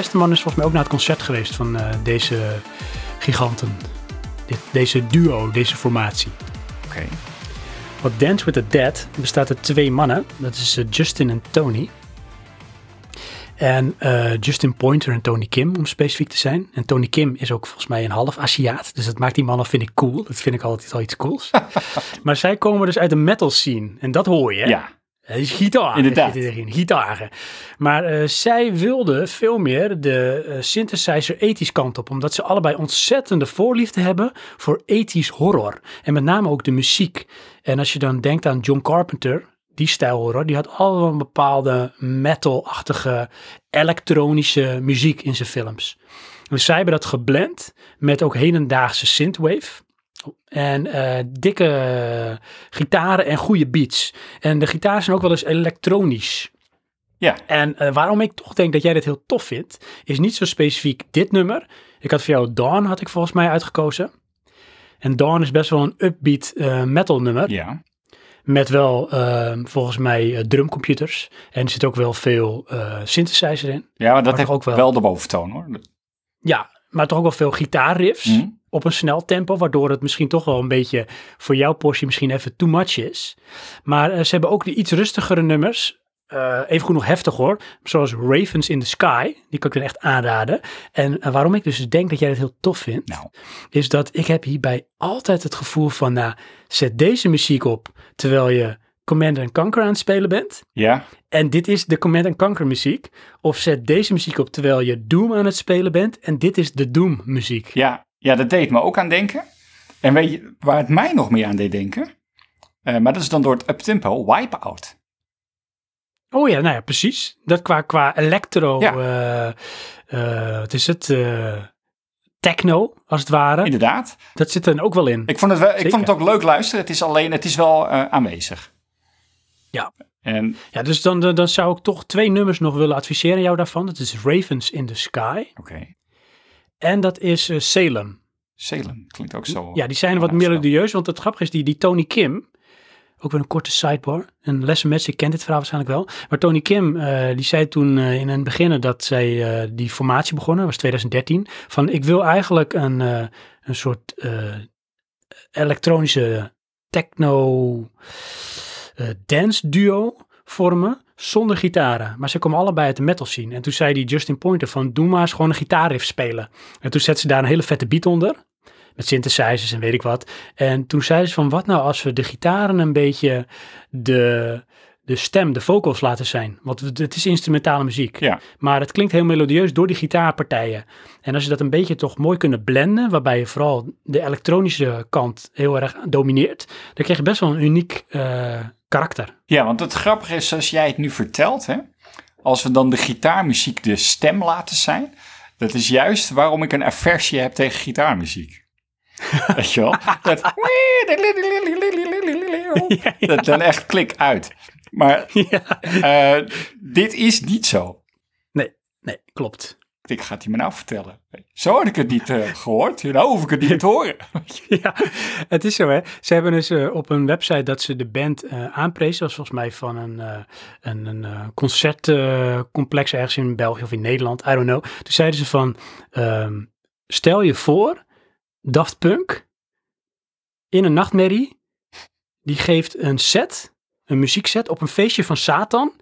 Want de beste man is volgens mij ook naar het concert geweest van eh, deze giganten. Dit, deze duo, deze formatie. Oké. Want Dance with the Dead bestaat uit twee mannen. Dat is eh, Justin en Tony. En eh, Justin Pointer en Tony Kim, om specifiek te zijn. En Tony Kim is ook volgens mij een half Aziat. Dus dat maakt die mannen, vind ik, cool. Dat vind ik altijd al iets cools. maar zij komen dus uit de metal scene. En dat hoor je. hè? Ja, is gitaar. Inderdaad. zit erin, Gitaren. Maar eh, zij wilden veel meer de eh, synthesizer ethisch kant op. Omdat ze allebei ontzettende voorliefde hebben voor ethisch horror. En met name ook de muziek. En als je dan denkt aan John Carpenter, die stijl horror, die had allemaal een bepaalde metal-achtige elektronische muziek in zijn films. Dus zij hebben dat geblend met ook hedendaagse synthwave. En eh, dikke gitaren en goede beats. En de gitaren zijn ook wel eens elektronisch. ja. En eh, waarom ik toch denk dat jij dit heel tof vindt, is niet zo specifiek dit nummer. Ik had voor jou Dawn, had ik volgens mij uitgekozen. En Dawn is best wel een upbeat eh, metal nummer. ja. Met wel volgens mij drumcomputers. En er zit ook wel veel synthesizer in. Ja, maar dat Maar heeft ook wel. wel. de boventoon hoor. Ja, maar toch ook wel veel gitaarriffs Mhm. Op een snel tempo, waardoor het misschien toch wel een beetje voor jouw portie misschien even too much is. Maar eh, ze hebben ook de iets rustigere nummers. eh even goed nog heftig hoor. Zoals Ravens in the Sky. Die kan ik dan echt aanraden. En eh, waarom ik dus denk dat jij het heel tof vindt. Nou. Is dat ik heb hierbij altijd het gevoel van. Nou, zet deze muziek op terwijl je Command Conquer aan het spelen bent. Ja, En dit is de Command Conquer muziek. Of zet deze muziek op terwijl je Doom aan het spelen bent. En dit is de Doom muziek. ja, ja, dat deed me ook aan denken. En weet je waar het mij nog meer aan deed denken? Eh, maar dat is dan door het uptempo Wipeout. Oh ja, nou ja, precies. Dat qua, qua electro, Ja. eh, eh, wat is het? techno, als het ware. Inderdaad. Dat zit er dan ook wel in. Ik vond het, wel, ik vond het ook leuk luisteren. Het is alleen, het is wel aanwezig. Ja. En Ja, dus dan, dan zou ik toch twee nummers nog willen adviseren jou daarvan. Dat is Ravens in the Sky. oké, En dat is eh, Salem. Salem klinkt ook zo. Ja, die zijn wat melodieus. Want het grappige is, die, die Tony Kim... Ook weer een korte sidebar. Een Lesson Magic kent dit verhaal waarschijnlijk wel. Maar Tony Kim, eh, die zei toen eh, in het begin dat zij eh, die formatie begonnen, was 2013, van ik wil eigenlijk een, eh, een soort eh, elektronische techno eh, dance duo vormen zonder gitaren. Maar ze komen allebei uit de metal scene. En toen zei die Justin Pointer van doe maar eens gewoon een gitaarriff spelen. En toen zette ze daar een hele vette beat onder. Met synthesizers en weet ik wat. En toen zeiden ze van wat nou als we de gitaren een beetje de, de stem, de vocals laten zijn. Want het is instrumentale muziek. Ja. Maar het klinkt heel melodieus door die gitaarpartijen. En als je dat een beetje toch mooi kunnen blenden, waarbij je vooral de elektronische kant heel erg domineert, dan krijg je best wel een uniek eh, karakter. Ja, want het grappige is, zoals jij het nu vertelt, hè, als we dan de gitaarmuziek de stem laten zijn, dat is juist waarom ik een aversie heb tegen gitaarmuziek. Weet je wel? Dat, dat dan echt klik uit. Maar ja. eh, dit is niet zo. Nee, nee, klopt. Ik ga het je me nou vertellen. Zo had ik het niet eh, gehoord. Nou hoef ik het niet te horen. Ja, het is zo hè. Ze hebben dus eh, op een website dat ze de band eh aanprezen. Dat was volgens mij van een, een, een concertcomplex ergens in België of in Nederland. I don't know. Toen zeiden ze van, ehm, stel je voor, Daft Punk in een nachtmerrie, die geeft een set, een muziekset op een feestje van Satan.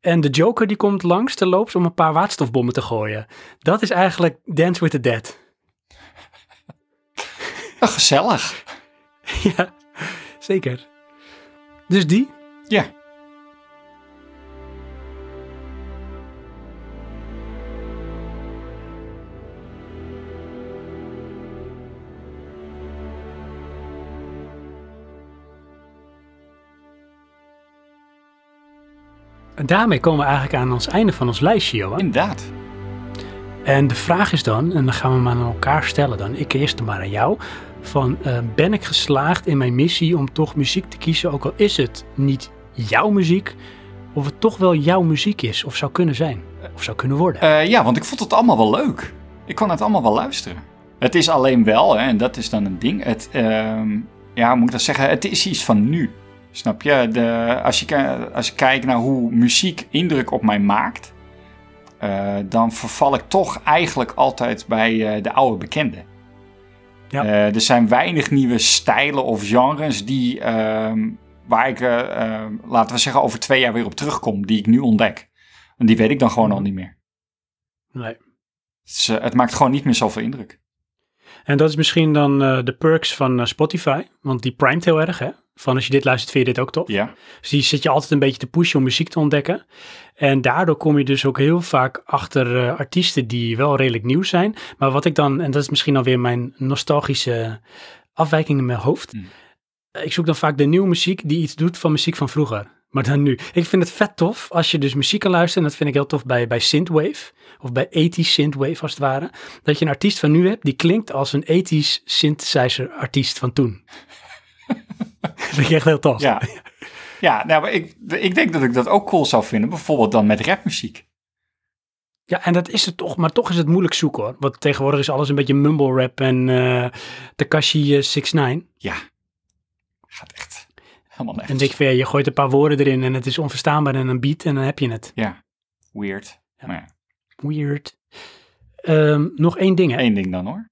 En de Joker die komt langs te loops om een paar waterstofbommen te gooien. Dat is eigenlijk Dance with the Dead. Oh, gezellig. Ja, zeker. Dus die? Ja. Daarmee komen we eigenlijk aan ons einde van ons lijstje, Johan. Inderdaad. En de vraag is dan, en dan gaan we maar aan elkaar stellen dan, ik eerst maar aan jou, van eh, ben ik geslaagd in mijn missie om toch muziek te kiezen, ook al is het niet jouw muziek, of het toch wel jouw muziek is, of zou kunnen zijn, of zou kunnen worden. Eh, ja, want ik vond het allemaal wel leuk. Ik kon het allemaal wel luisteren. Het is alleen wel, hè, en dat is dan een ding. Het, ehm, ja, moet ik dat zeggen? Het is iets van nu. Snap je? De, als, je als je kijkt naar hoe muziek indruk op mij maakt, eh, dan verval ik toch eigenlijk altijd bij eh, de oude bekende. Ja. Eh, er zijn weinig nieuwe stijlen of genres die, ehm, waar ik, eh, eh, laten we zeggen, over twee jaar weer op terugkom, die ik nu ontdek. En die weet ik dan gewoon al niet meer. Nee. Het, maakt gewoon niet meer zoveel indruk. En dat is misschien dan de perks van Spotify, want die primet heel erg, hè? Van als je dit luistert, vind je dit ook tof. Ja, Dus die zit je altijd een beetje te pushen om muziek te ontdekken. En daardoor kom je dus ook heel vaak achter eh, artiesten die wel redelijk nieuw zijn. Maar wat ik dan, en dat is misschien alweer mijn nostalgische afwijking in mijn hoofd. Mm. Eh, Ik zoek dan vaak de nieuwe muziek die iets doet van muziek van vroeger. Maar dan nu. Ik vind het vet tof als je dus muziek kan luisteren. En dat vind ik heel tof bij, bij Synthwave. Of bij 80s Synthwave als het ware. Dat je een artiest van nu hebt die klinkt als een 80s synthesizer artiest van toen. dat vind ik echt heel tof. ja. ja nou, maar ik, ik denk dat ik dat ook cool zou vinden. Bijvoorbeeld dan met rapmuziek. Ja, en dat is het toch, maar toch is het moeilijk zoeken hoor. Want tegenwoordig is alles een beetje mumble rap en eh Takashi eh, 69. Ja, gaat echt. Helemaal En nergens. denk van, ja, je gooit een paar woorden erin en het is onverstaanbaar en een beat en dan heb je het. Ja, weird. Ja. Maar ja, Weird. Ehm, nog één ding, hè. één ding dan hoor.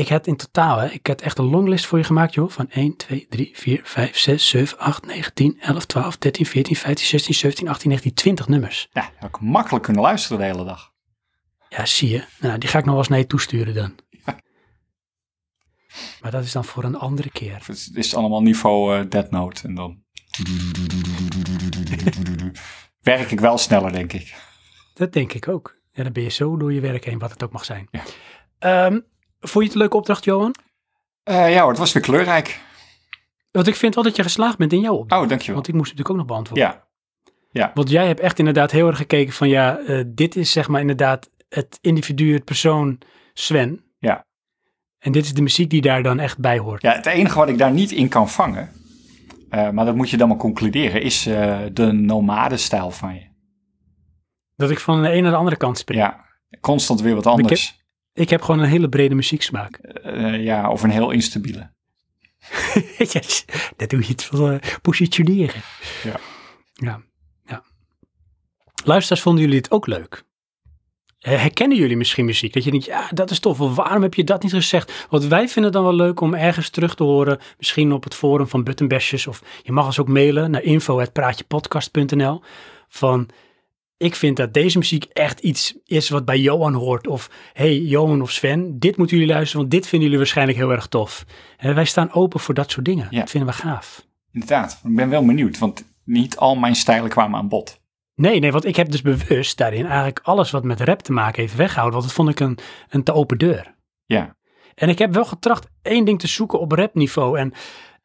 Ik had in totaal, hè, ik had echt een longlist voor je gemaakt, joh. Van 1, 2, 3, 4, 5, 6, 7, 8, 9, 10, 11, 12, 13, 14, 15, 16, 17, 18, 19, 20 nummers. Ja, had ik makkelijk kunnen luisteren de hele dag. Ja, zie je. Nou, die ga ik nog wel eens naar je toesturen dan. Maar dat is dan voor een andere keer. Het is, allemaal niveau eh Dead Note. En dan werk ik wel sneller, denk ik. Dat denk ik ook. Ja, dan ben je zo door je werk heen, wat het ook mag zijn. Ja. Ehm, vond je het een leuke opdracht, Johan? Eh, ja hoor, het was weer kleurrijk. Want ik vind wel dat je geslaagd bent in jouw opdracht. Oh, dankjewel. Want ik moest natuurlijk ook nog beantwoorden. Ja, Want jij hebt echt inderdaad heel erg gekeken van ja, eh, dit is zeg maar inderdaad het individu, het persoon Sven. Ja. En dit is de muziek die daar dan echt bij hoort. ja, het enige wat ik daar niet in kan vangen, eh, maar dat moet je dan maar concluderen, is de nomade-stijl van je. Dat ik van de ene naar de andere kant spring. Ja, constant weer wat anders. Ik heb gewoon een hele brede muzieksmaak. Eh, ja, of een heel instabiele. yes, dat doe je het voor eh, positioneren. Ja. ja. Ja. Luisteraars, vonden jullie het ook leuk? Herkennen jullie misschien muziek? Dat je denkt, ja, dat is tof. Of waarom heb je dat niet gezegd? Want wij vinden het dan wel leuk om ergens terug te horen. Misschien op het forum van Buttonbashers. Of je mag ons ook mailen naar info.praatjepodcast.nl. Van, ik vind dat deze muziek echt iets is wat bij Johan hoort. Of, hey, Johan of Sven, dit moeten jullie luisteren. Want dit vinden jullie waarschijnlijk heel erg tof. En wij staan open voor dat soort dingen. Ja. Dat vinden we gaaf. Inderdaad, ik ben wel benieuwd, want niet al mijn stijlen kwamen aan bod. Nee, nee, want ik heb dus bewust daarin eigenlijk alles wat met rap te maken heeft weggehouden. Want dat vond ik een, een te open deur. Ja, En ik heb wel getracht één ding te zoeken op rapniveau. En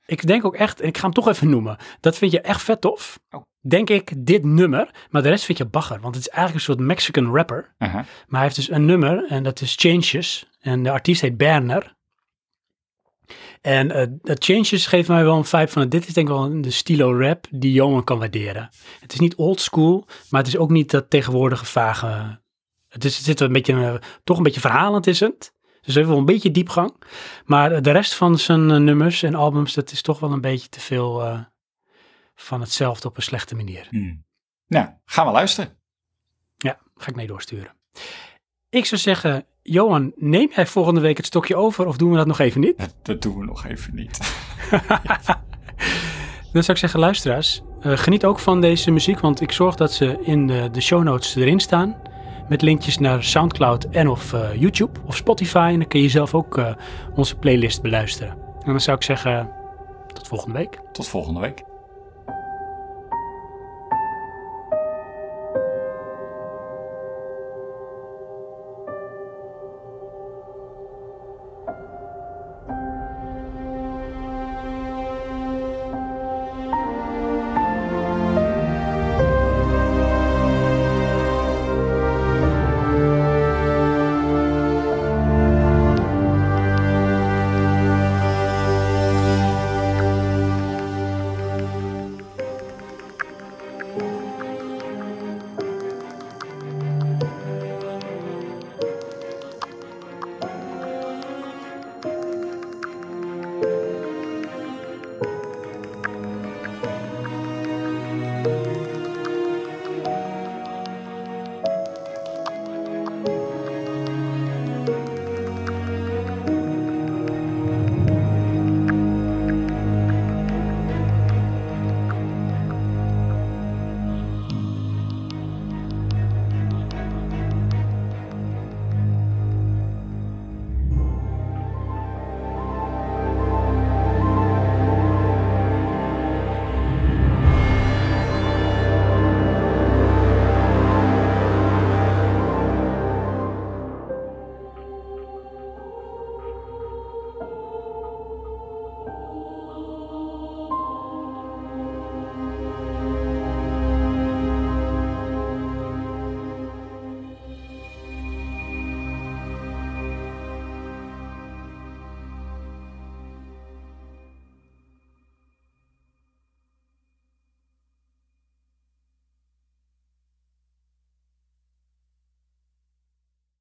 ik denk ook echt, en ik ga hem toch even noemen. Dat vind je echt vet tof. Oh. Denk ik, dit nummer. Maar de rest vind je bagger. Want het is eigenlijk een soort Mexican rapper. Maar hij heeft dus een nummer en dat is Changes. En de artiest heet Berner. En eh Changes geeft mij wel een vibe van, dit is denk ik wel de stilo rap die Johan kan waarderen. Het is niet old school, maar het is ook niet dat tegenwoordige vage... Het, is, het zit een beetje, eh, toch een beetje verhalend is het. Dus heeft wel een beetje diepgang. Maar de rest van zijn eh, nummers en albums, dat is toch wel een beetje te veel van hetzelfde op een slechte manier. Hmm. Nou, gaan we luisteren. Ja, ga ik mee doorsturen. Ik zou zeggen, Johan, neem jij volgende week het stokje over of doen we dat nog even niet? Dat, dat doen we nog even niet. Dan zou ik zeggen, luisteraars, eh, geniet ook van deze muziek, want ik zorg dat ze in de, de show notes erin staan. Met linkjes naar Soundcloud en of eh, YouTube of Spotify. En dan kun je zelf ook eh, onze playlist beluisteren. En dan zou ik zeggen, tot volgende week. Tot volgende week.